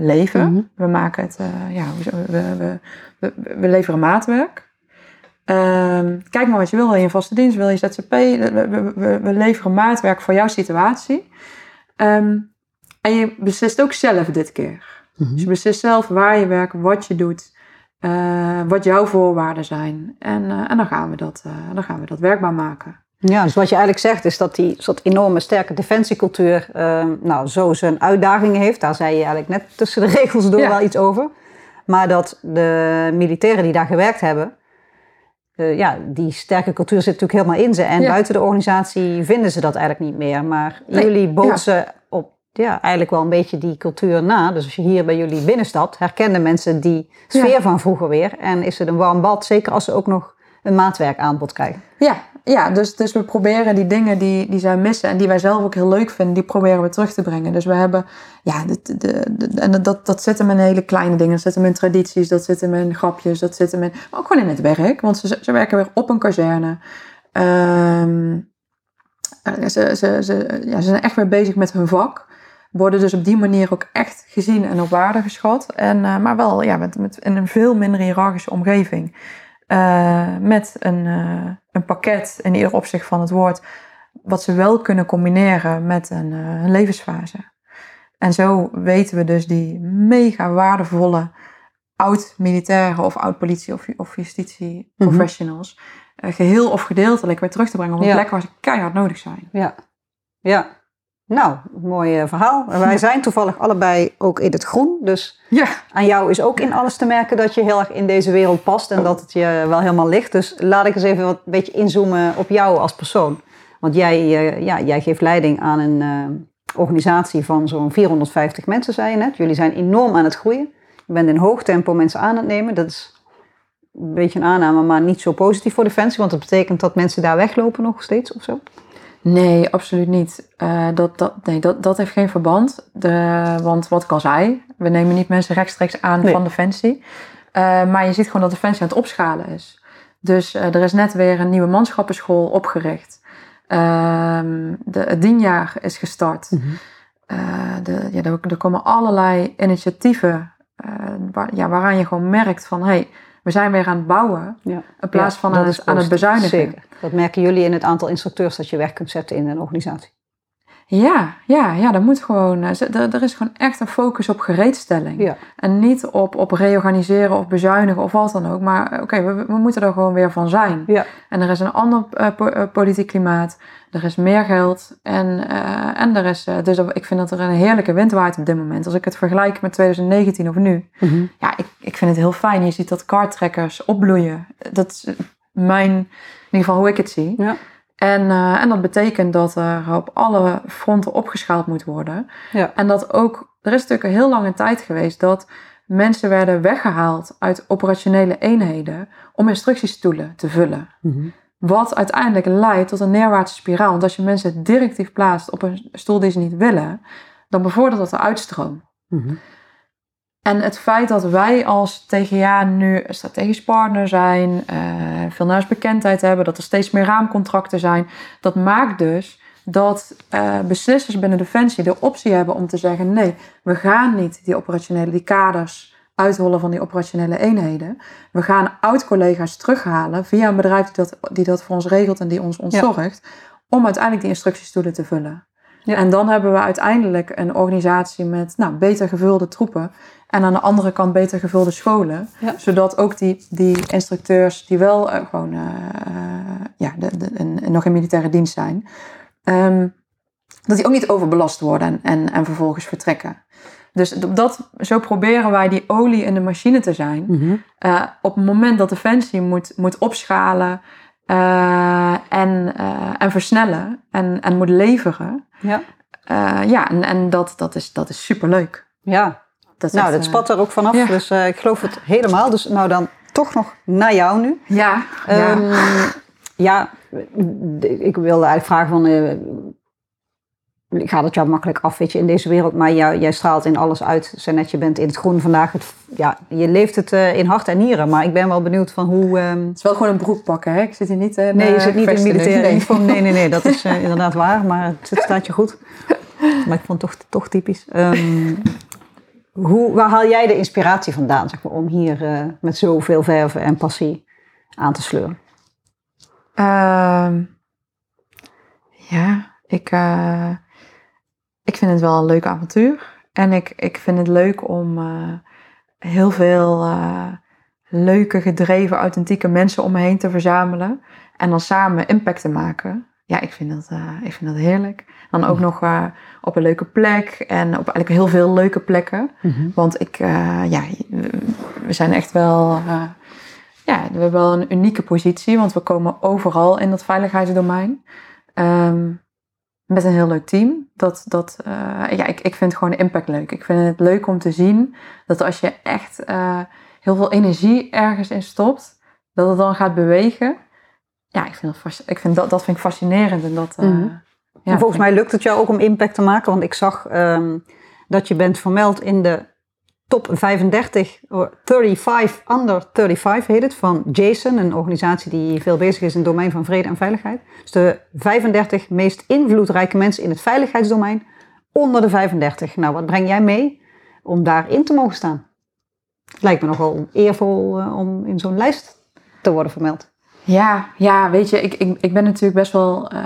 leven. Mhm. We maken het, ja, we, we, we leveren maatwerk. Ehm, kijk maar wat je wil. Wil je een vaste dienst? Wil je ZZP? We, we, we, leveren maatwerk voor jouw situatie. Ehm, en je beslist ook zelf dit keer. Mhm. Dus je beslist zelf waar je werkt, wat je doet, eh, wat jouw voorwaarden zijn. En, eh, en dan, gaan we dat, eh, dan gaan we dat werkbaar maken. Ja, dus wat je eigenlijk zegt is dat die soort enorme sterke defensiecultuur uh, nou, zo zijn uitdagingen heeft. Daar zei je eigenlijk net tussen de regels door Ja. wel iets over. Maar dat de militairen die daar gewerkt hebben, eh, ja, die sterke cultuur zit natuurlijk helemaal in ze. En Ja. buiten de organisatie vinden ze dat eigenlijk niet meer. Maar Nee, jullie bootsen op ja, eigenlijk wel een beetje die cultuur na. Dus als je hier bij jullie binnenstapt, herkennen mensen die sfeer Ja. van vroeger weer. En is het een warm bad, zeker als ze ook nog een maatwerk aanbod krijgen. Ja, ja dus, dus we proberen die dingen die, die zij missen en die wij zelf ook heel leuk vinden, die proberen we terug te brengen. Dus we hebben, ja, de, de, en dat, dat zit hem in hele kleine dingen. Dat zit hem in tradities, dat zit hem in grapjes, dat zit hem in, maar ook gewoon in het werk. Want ze, ze werken weer op een kazerne. Ehm, eh, ze, ze, ze, ja, ze zijn echt weer bezig met hun vak. Worden dus op die manier ook echt gezien en op waarde geschat. En, eh, maar wel ja, met, met, in een veel minder hiërarchische omgeving. Eh, met een, een pakket in ieder opzicht van het woord. Wat ze wel kunnen combineren met een, eh, een levensfase. En zo weten we dus die mega waardevolle oud-militairen of oud-politie of, of justitie Mhm. professionals. eh, geheel of gedeeltelijk weer terug te brengen op een Ja. plek waar ze keihard nodig zijn. Ja, ja. Nou, mooi eh, verhaal. Wij zijn toevallig allebei ook in het groen. Dus Ja, aan jou is ook in alles te merken dat je heel erg in deze wereld past en dat het je wel helemaal ligt. Dus laat ik eens even wat een beetje inzoomen op jou als persoon. Want jij, eh, ja, jij geeft leiding aan een eh, organisatie van zo'n 450 mensen, zei je net. Jullie zijn enorm aan het groeien. Je bent in hoog tempo mensen aan het nemen. Dat is een beetje een aanname, maar niet zo positief voor Defensie. Want dat betekent dat mensen daar weglopen nog steeds of zo. Nee, absoluut niet. Eh, dat, dat, nee, dat, dat heeft geen verband. De, want wat ik al zei, we nemen niet mensen rechtstreeks aan Nee. van Defensie. Eh, maar je ziet gewoon dat Defensie aan het opschalen is. Dus eh, er is net weer een nieuwe manschappenschool opgericht. Ehm, de, het dienjaar is gestart. Eh, de, ja, er, er komen allerlei initiatieven waar, ja, waaraan je gewoon merkt van... Hey, we zijn weer aan het bouwen Ja. in plaats van aan het, aan het bezuinigen. Zeker. Dat merken jullie in het aantal instructeurs dat je weg kunt zetten in een organisatie. Ja, ja, ja, er moet gewoon, eh, er, er is gewoon echt een focus op gereedstelling. Ja. En niet op, op reorganiseren of bezuinigen of wat dan ook. Maar eh, oké, we, we moeten er gewoon weer van zijn. Ja. En er is een ander eh, po- politiek klimaat. Er is meer geld. En, en er is, dus ik vind dat er een heerlijke wind waait op dit moment. Als ik het vergelijk met 2019 of nu. Ja, ik, ik vind het heel fijn. Je ziet dat kartrekkers opbloeien. Dat is mijn, in ieder geval hoe ik het zie. Ja. En, eh, en dat betekent dat er op alle fronten opgeschaald moet worden. Ja. En dat ook, er is natuurlijk een heel lange tijd geweest dat mensen werden weggehaald uit operationele eenheden om instructiestoelen te vullen. Wat uiteindelijk leidt tot een neerwaartse spiraal. Want als je mensen directief plaatst op een stoel die ze niet willen, dan bevordert dat de uitstroom. En het feit dat wij als TGA nu een strategisch partner zijn, eh, veel naamsbekendheid hebben, dat er steeds meer raamcontracten zijn, dat maakt dus dat eh, beslissers binnen Defensie de optie hebben om te zeggen: nee, we gaan niet die operationele, die kaders uithollen van die operationele eenheden. We gaan oud-collega's terughalen via een bedrijf die dat, die dat voor ons regelt en die ons ontzorgt, om uiteindelijk die instructiestoelen te vullen. Ja. En dan hebben we uiteindelijk een organisatie met nou, beter gevulde troepen. En aan de andere kant beter gevulde scholen. Ja. Zodat ook die, die instructeurs die wel eh, gewoon eh, ja, de, de, en, en nog in militaire dienst zijn. ehm, dat die ook niet overbelast worden en, en, en vervolgens vertrekken. Dus dat, zo proberen wij die olie in de machine te zijn. Eh, op het moment dat Defensie moet, moet opschalen en, en versnellen en, en moet leveren. Ja. Ja, en, en dat, dat, is, dat is superleuk. Ja, Dat nou, dat eh, spat er ook vanaf. ja. Dus eh, ik geloof het helemaal. Dus nou dan toch nog naar jou nu. Ja, ja. Ehm, ja, ik wilde eigenlijk vragen van... eh, ik ga het jou makkelijk af, weet je, in deze wereld. Maar jou, jij straalt in alles uit. Zei net, je bent in het groen vandaag. Het, ja, je leeft het eh, in hart en nieren. Maar ik ben wel benieuwd van hoe... ehm, het is wel gewoon een broek pakken, hè? Ik zit hier niet in nee, je eh, zit niet in militaire Nee. uniform. Nee, nee, nee, dat is eh, inderdaad waar. Maar het staat je goed. Maar ik vond het toch, toch typisch. Ehm, hoe, waar haal jij de inspiratie vandaan, zeg maar, om hier eh, met zoveel verven en passie aan te sleuren? Ehm, ja, ik, eh, ik vind het wel een leuk avontuur. En ik, ik vind het leuk om eh, heel veel leuke, gedreven, authentieke mensen om me heen te verzamelen. En dan samen impact te maken. Ja, ik vind dat, eh, ik vind dat heerlijk. Dan ook nog uh, op een leuke plek en op eigenlijk heel veel leuke plekken. Mhm. Want ik, uh, ja, we zijn echt wel, ja, we hebben wel een unieke positie, want we komen overal in dat veiligheidsdomein. Um, met een heel leuk team. Dat, dat, ja, ik, ik vind gewoon de impact leuk. Ik vind het leuk om te zien dat als je echt heel veel energie ergens in stopt, dat het dan gaat bewegen ja, ik vind dat, ik vind dat, dat vind ik fascinerend. En dat, uh, ja, volgens mij lukt het jou ook om impact te maken. Want ik zag um, dat je bent vermeld in de top 35, 35 under 35 heet het, van Jason, een organisatie die veel bezig is in het domein van vrede en veiligheid. Dus de 35 meest invloedrijke mensen in het veiligheidsdomein onder de 35. Nou, wat breng jij mee om daarin te mogen staan? Het lijkt me nogal eervol uh, om in zo'n lijst te worden vermeld. Ja, ja, weet je, ik, ik, ik ben natuurlijk best wel uh,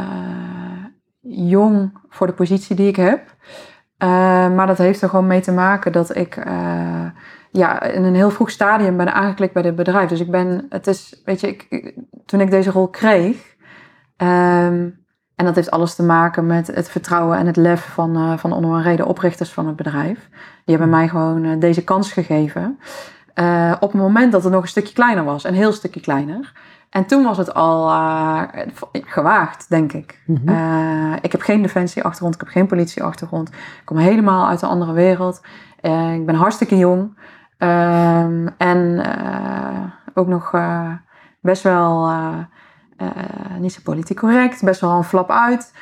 jong voor de positie die ik heb. Uh, maar dat heeft er gewoon mee te maken dat ik uh, ja, in een heel vroeg stadium ben aangeklikt bij dit bedrijf. Dus ik ben, het is, weet je, ik, toen ik deze rol kreeg, um, en dat heeft alles te maken met het vertrouwen en het lef van, uh, van onder reden oprichters van het bedrijf. Die hebben mij gewoon deze kans gegeven. op het moment dat het nog een stukje kleiner was, een heel stukje kleiner. En toen was het al uh, gewaagd, denk ik. Mm -hmm. uh, ik heb geen defensieachtergrond, ik heb geen politieachtergrond. Ik kom helemaal uit een andere wereld. Uh, ik ben hartstikke jong. en ook nog best wel niet zo politiek correct, best wel een flap uit.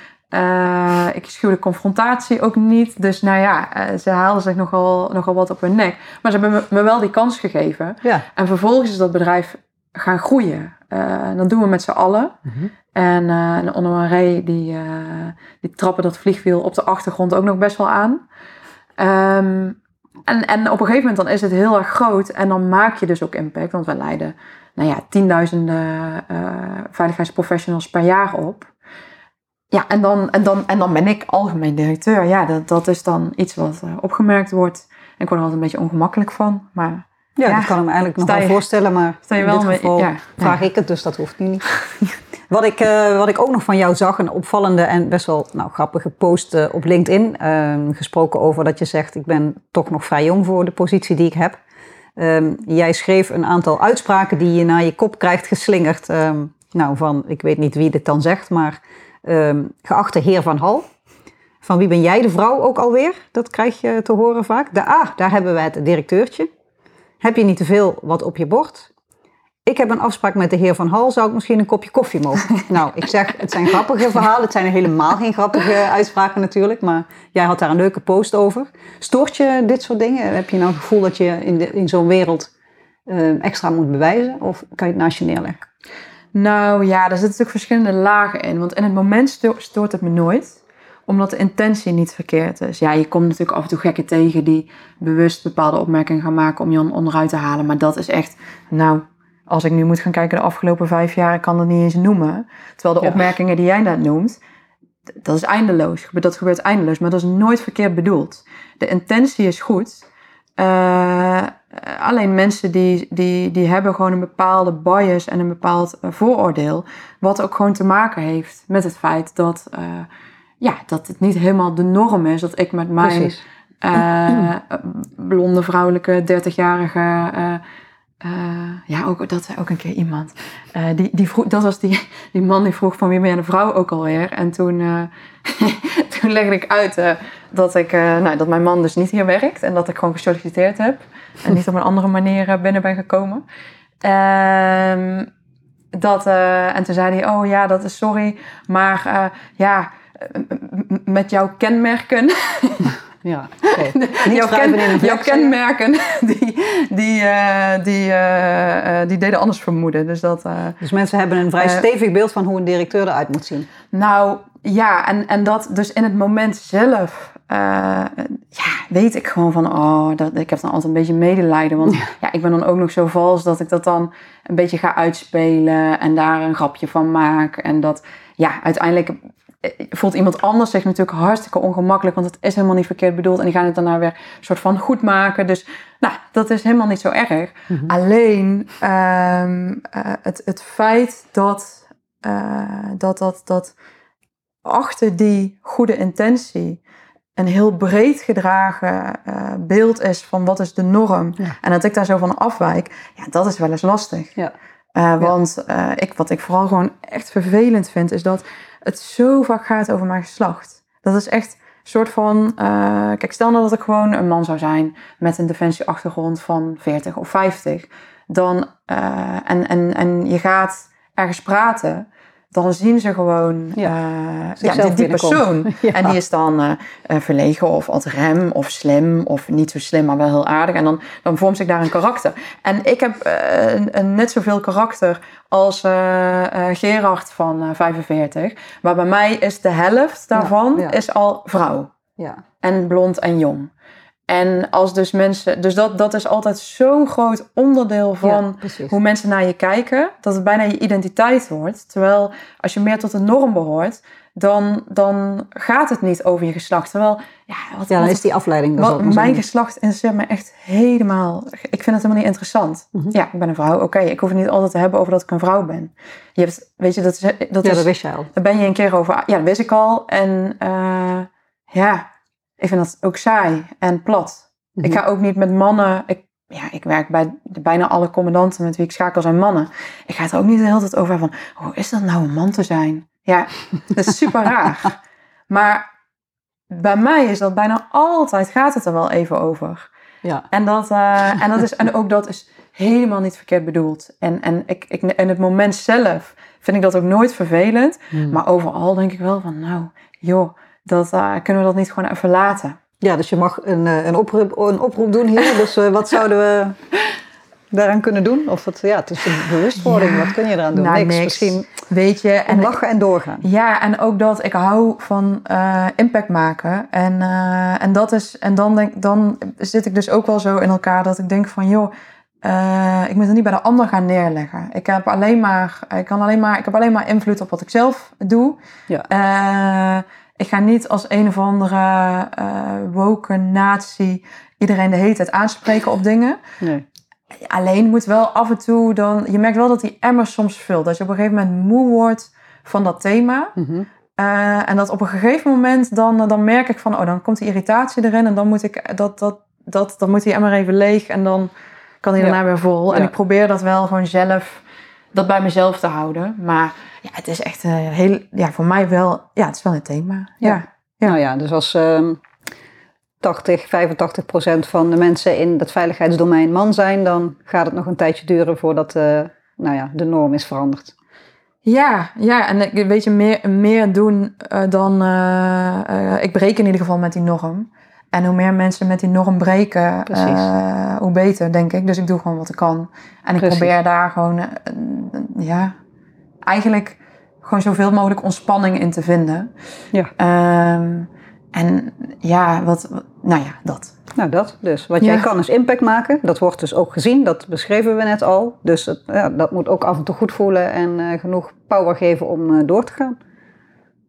ik schuw de confrontatie ook niet. Dus nou ja, ze haalden zich nogal, nogal wat op hun nek. Maar ze hebben me, me wel die kans gegeven. Ja. En vervolgens is dat bedrijf gaan groeien. Uh, dat doen we met z'n allen. Mm -hmm. En, uh, en Onno Ray, die, uh, die trappen dat vliegwiel op de achtergrond ook nog best wel aan. Um, en, en op een gegeven moment dan is het heel erg groot. En dan maak je dus ook impact. Want we leiden nou ja, tienduizenden veiligheidsprofessionals per jaar op. Ja, en dan, en dan, en dan ben ik algemeen directeur. Ja, dat, dat is dan iets wat opgemerkt wordt. En ik word er altijd een beetje ongemakkelijk van. Maar ja, ja, dat kan ik me eigenlijk nog wel voorstellen, maar sta je in wel dit mee- geval ja, vraag ik het, dus dat hoeft nu niet. wat, ik, eh, wat ik ook nog van jou zag, een opvallende en best wel nou, grappige post eh, op LinkedIn, ehm, gesproken over dat je zegt, ik ben toch nog vrij jong voor de positie die ik heb. Ehm, jij schreef een aantal uitspraken die je naar je kop krijgt geslingerd. Ehm, nou, van, ik weet niet wie dit dan zegt, maar geachte heer Van Hal. Van wie ben jij de vrouw ook alweer? Dat krijg je te horen vaak. De A, daar hebben we het directeurtje. Heb je niet te veel wat op je bord? Ik heb een afspraak met de heer Van Hal. Zou ik misschien een kopje koffie mogen? nou, ik zeg, het zijn grappige verhalen. Het zijn helemaal geen grappige uitspraken natuurlijk. Maar jij had daar een leuke post over. Stoort je dit soort dingen? Heb je nou het gevoel dat je in, de- in zo'n wereld eh, extra moet bewijzen? Of kan je het naast je neerleggen? Nou ja, er zitten natuurlijk verschillende lagen in. Want in het moment sto- stoort het me nooit. Omdat de intentie niet verkeerd is. Ja, je komt natuurlijk af en toe gekken tegen die bewust bepaalde opmerkingen gaan maken om je on- onderuit te halen. Maar dat is echt, nou, als ik nu moet gaan kijken de afgelopen vijf jaar, ik kan dat niet eens noemen. Terwijl de Ja. opmerkingen die jij net noemt, dat is eindeloos. Dat gebeurt eindeloos, maar dat is nooit verkeerd bedoeld. De intentie is goed. Eh, alleen mensen die, die, die hebben gewoon een bepaalde bias en een bepaald eh, vooroordeel. Wat ook gewoon te maken heeft met het feit dat, eh, ja, dat het niet helemaal de norm is. Dat ik met mijn Precies. eh, blonde vrouwelijke 30-jarige. eh, eh, ja, ook, dat zei ook een keer iemand. Eh, die, die vroeg, dat was die, die man die vroeg van wie ben je de vrouw ook alweer. En toen, eh, toen legde ik uit eh, dat, ik, eh, nou, dat mijn man dus niet hier werkt. En dat ik gewoon gesolliciteerd heb. En niet op een andere manier eh, binnen ben gekomen. Ehm, dat, eh, en toen zei hij, oh ja, dat is sorry. Maar eh, ja, eh, met jouw kenmerken Ja. Niet jouw, ken- in kenmerken, die, die, eh, die, eh, eh, die deden anders vermoeden. Dus dat, Dus mensen hebben een vrij stevig beeld van hoe een directeur eruit moet zien. nou ja, en, en dat dus in het moment zelf, ja, weet ik gewoon van, oh, dat, ik heb dan altijd een beetje medelijden. Want ja, ik ben dan ook nog zo vals dat ik dat dan een beetje ga uitspelen en daar een grapje van maak. En dat, ja, uiteindelijk voelt iemand anders zich natuurlijk hartstikke ongemakkelijk, want het is helemaal niet verkeerd bedoeld. En die gaan het daarna weer een soort van goed maken. Dus nou, dat is helemaal niet zo erg. Alleen ehm, eh, het, het feit dat, eh, dat, dat, dat achter die goede intentie een heel breed gedragen uh, beeld is van wat is de norm. Ja. En dat ik daar zo van afwijk, ja, dat is wel eens lastig. Ja. Want ik, wat ik vooral gewoon echt vervelend vind, is dat het zo vaak gaat over mijn geslacht. Dat is echt een soort van. Uh, kijk, stel nou dat ik gewoon een man zou zijn met een defensieachtergrond van 40 of 50. Dan, en, en, en je gaat ergens praten dan zien ze gewoon Ja. uh, ja, die, persoon. Ja. En die is dan uh, uh, verlegen of als rem of slim of niet zo slim, maar wel heel aardig. En dan, dan vormt zich daar een karakter. En ik heb uh, een, een net zoveel karakter als Gerard van uh, 45. Maar bij mij is de helft daarvan ja. is al vrouw. Ja. En blond en jong. En als dus mensen, dus dat, dat is altijd zo'n groot onderdeel van Ja, hoe mensen naar je kijken, dat het bijna je identiteit wordt. Terwijl als je meer tot de norm behoort, dan, dan gaat het niet over je geslacht. Terwijl, ja, wat, Ja, dan is die afleiding. dat wat- mijn geslacht interesseert me echt helemaal. Ik vind het helemaal niet interessant. Mhm. Ja, ik ben een vrouw. Oké, ik hoef het niet altijd te hebben over dat ik een vrouw ben. Je hebt, weet je, dat is, dat Ja, is dat wist je al. daar ben je een keer over. Ja, dat wist ik al. En eh, ja, ik vind dat ook saai en plat. Mhm. Ik ga ook niet met mannen. Ik, ja, ik werk bij de- bijna alle commandanten met wie ik schakel zijn mannen. Ik ga het er ook niet de hele tijd over hebben van, hoe is dat nou een man te zijn? Ja, dat is super raar. Maar bij mij is dat bijna altijd, gaat het er wel even over. Ja. En, dat, eh, en, dat is, en ook dat is helemaal niet verkeerd bedoeld. En, en, ik, ik, en het moment zelf vind ik dat ook nooit vervelend. Mhm. Maar overal denk ik wel van, nou, joh, dat, eh, kunnen we dat niet gewoon even laten? Ja, dus je mag een, eh, een, oproep, een oproep doen hier. Dus eh, wat zouden we daaraan kunnen doen? Of het, ja, het is een bewustwording. Ja. Wat kun je eraan doen? Nou, niks. niks. Misschien Weet je, en en lachen en doorgaan. Ja, en ook dat ik hou van impact maken. En, en, dat is, en dan, denk, dan zit ik dus ook wel zo in elkaar dat ik denk van joh, ik moet het niet bij de ander gaan neerleggen. Ik heb alleen maar, ik kan alleen maar, ik heb alleen maar invloed op wat ik zelf doe. Ja. Ik ga niet als een of andere eh woke natie iedereen de hele tijd aanspreken op dingen. Nee. Alleen moet wel af en toe dan. Je merkt wel dat die emmer soms vult. Dat je op een gegeven moment moe wordt van dat thema. Mhm. Eh, en dat op een gegeven moment dan, dan merk ik van, oh, dan komt die irritatie erin. En dan moet ik dat, dat, dat, dan moet die emmer even leeg. En dan kan hij Ja. daarna weer vol. En Ja. ik probeer dat wel gewoon zelf, dat bij mezelf te houden. Maar ja, het is echt eh, heel, ja, voor mij wel, ja, het is wel een thema. Ja. Ja. Nou ja, dus als ehm 80, 85 procent van de mensen in dat veiligheidsdomein man zijn, dan gaat het nog een tijdje duren voordat eh, nou ja, de norm is veranderd. Ja, ja, en ik weet je, meer, meer doen eh, dan. ik breek in ieder geval met die norm. En hoe meer mensen met die norm breken, eh, hoe beter, denk ik. Dus ik doe gewoon wat ik kan. En ik Precies. probeer daar gewoon, eh, eh, ja, eigenlijk gewoon zoveel mogelijk ontspanning in te vinden. Ja. Ehm, en ja, wat, nou ja, dat. Nou, dat dus. Wat Ja. jij kan is impact maken. Dat wordt dus ook gezien. Dat beschreven we net al. Dus het, ja, dat moet ook af en toe goed voelen en genoeg power geven om door te gaan.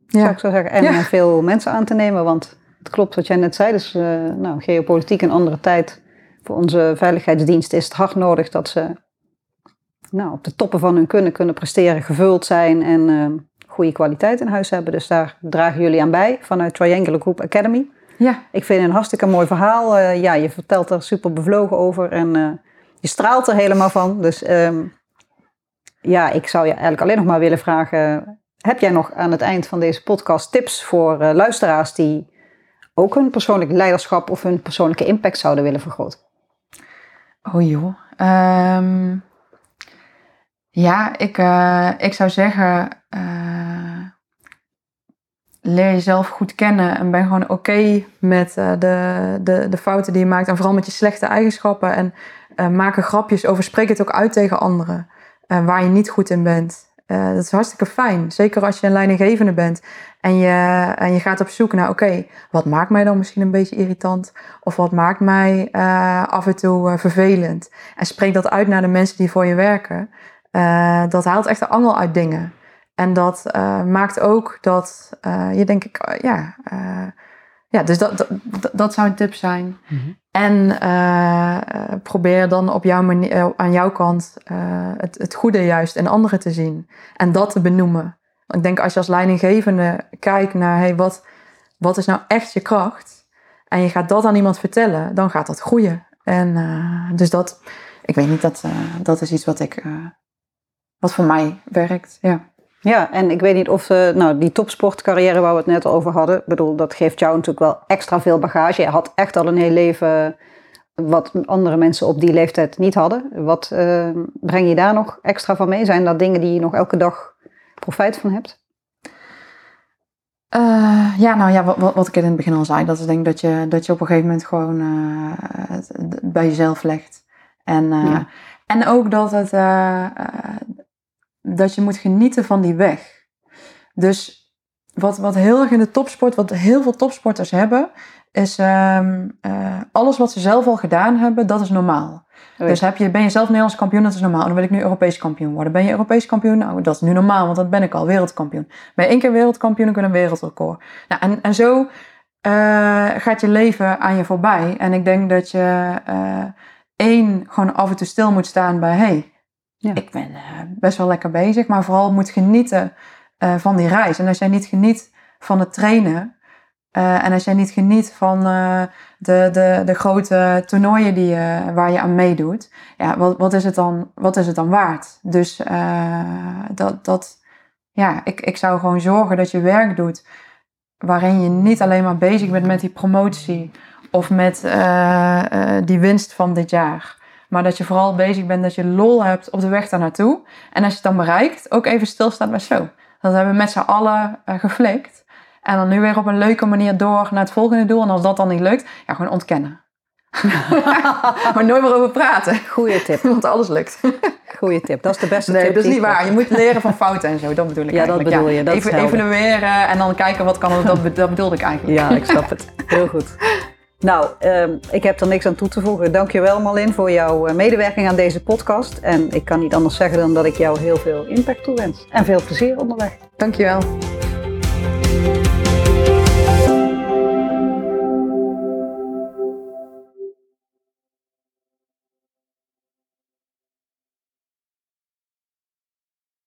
Zou Ja, ik zo zeggen. En Ja. veel mensen aan te nemen. Want het klopt wat jij net zei. Dus eh, nou, geopolitiek een andere tijd. Voor onze veiligheidsdienst is het hard nodig dat ze nou, op de toppen van hun kunnen kunnen presteren, gevuld zijn en eh, goede kwaliteit in huis hebben. Dus daar dragen jullie aan bij vanuit Triangular Group Academy. ja, Ik vind het een hartstikke mooi verhaal. Eh, ja, je vertelt er super bevlogen over en je straalt er helemaal van. Dus ehm, ja, ik zou je eigenlijk alleen nog maar willen vragen: heb jij nog aan het eind van deze podcast tips voor luisteraars die ook hun persoonlijk leiderschap of hun persoonlijke impact zouden willen vergroten? Oh joh. Ehm, ja, ik, eh, ik zou zeggen, eh, leer jezelf goed kennen en ben gewoon oké met eh, de, de, de fouten die je maakt. En vooral met je slechte eigenschappen. En maak er grapjes over. Spreek het ook uit tegen anderen waar je niet goed in bent. Dat is hartstikke fijn. Zeker als je een leidinggevende bent. En je, en je gaat op zoek naar, oké, wat maakt mij dan misschien een beetje irritant? Of wat maakt mij eh, af en toe eh, vervelend? En spreek dat uit naar de mensen die voor je werken. Eh, dat haalt echt de angel uit dingen. En dat maakt ook dat je denk ik, ja, ja, dus dat, dat, zou een tip zijn. En eh, eh, probeer dan op jouw manier, aan jouw kant het, het goede juist in anderen te zien. En dat te benoemen. Ik denk als je als leidinggevende kijkt naar hey, wat, wat is nou echt je kracht. En je gaat dat aan iemand vertellen, dan gaat dat groeien. En uh, dus dat, ik weet niet, dat, uh, dat is iets wat ik, uh, wat voor mij werkt. Ja. Ja, en ik weet niet of nou, die topsportcarrière waar we het net over hadden, bedoel, dat geeft jou natuurlijk wel extra veel bagage. Je had echt al een heel leven wat andere mensen op die leeftijd niet hadden. Wat breng je daar nog extra van mee? Zijn dat dingen die je nog elke dag profijt van hebt? Uh, ja, nou ja, wat, wat, ik in het begin al zei, dat is denk ik dat je, dat je op een gegeven moment gewoon uh, bij jezelf legt. En, uh, ja. en ook dat, het, dat je moet genieten van die weg. Dus wat, wat heel erg in de topsport, wat heel veel topsporters hebben, is um, alles wat ze zelf al gedaan hebben, dat is normaal. Dus heb je, ben je zelf Nederlands kampioen, dat is normaal. Dan wil ik nu Europees kampioen worden. Ben je Europees kampioen? Nou, dat is nu normaal, want dat ben ik al, wereldkampioen. Ben je één keer wereldkampioen, dan kun je een wereldrecord. Nou, en, en zo uh, gaat je leven aan je voorbij. En ik denk dat je uh, één, gewoon af en toe stil moet staan bij... hey, ja. ik ben uh, best wel lekker bezig, maar vooral moet genieten van die reis. En als jij niet geniet van het trainen... en als jij niet geniet van de, de, de grote toernooien die je, waar je aan meedoet, ja, wat, wat, is het dan, wat is het dan waard? Dus dat, dat, ja, ik, ik zou gewoon zorgen dat je werk doet waarin je niet alleen maar bezig bent met die promotie of met die winst van dit jaar. Maar dat je vooral bezig bent dat je lol hebt op de weg daar naartoe. En als je het dan bereikt, ook even stilstaat bij zo. Dat hebben we met z'n allen geflikt. En dan nu weer op een leuke manier door naar het volgende doel. En als dat dan niet lukt, ja, gewoon ontkennen. maar nooit meer over praten. Goeie tip. Want alles lukt. Goeie tip. Dat is de beste nee, tip. Nee, dat is niet waar. Je moet leren van fouten en zo. Dat bedoel ik ja, eigenlijk. Dat bedoel je. Dat Even evalueren en dan kijken wat kan. Dat, dat bedoelde ik eigenlijk. Ja, ik snap het. Heel goed. Nou, um, ik heb er niks aan toe te voegen. Dankjewel Marlin voor jouw medewerking aan deze podcast. En ik kan niet anders zeggen dan dat ik jou heel veel impact toewens. En veel plezier onderweg. Dankjewel.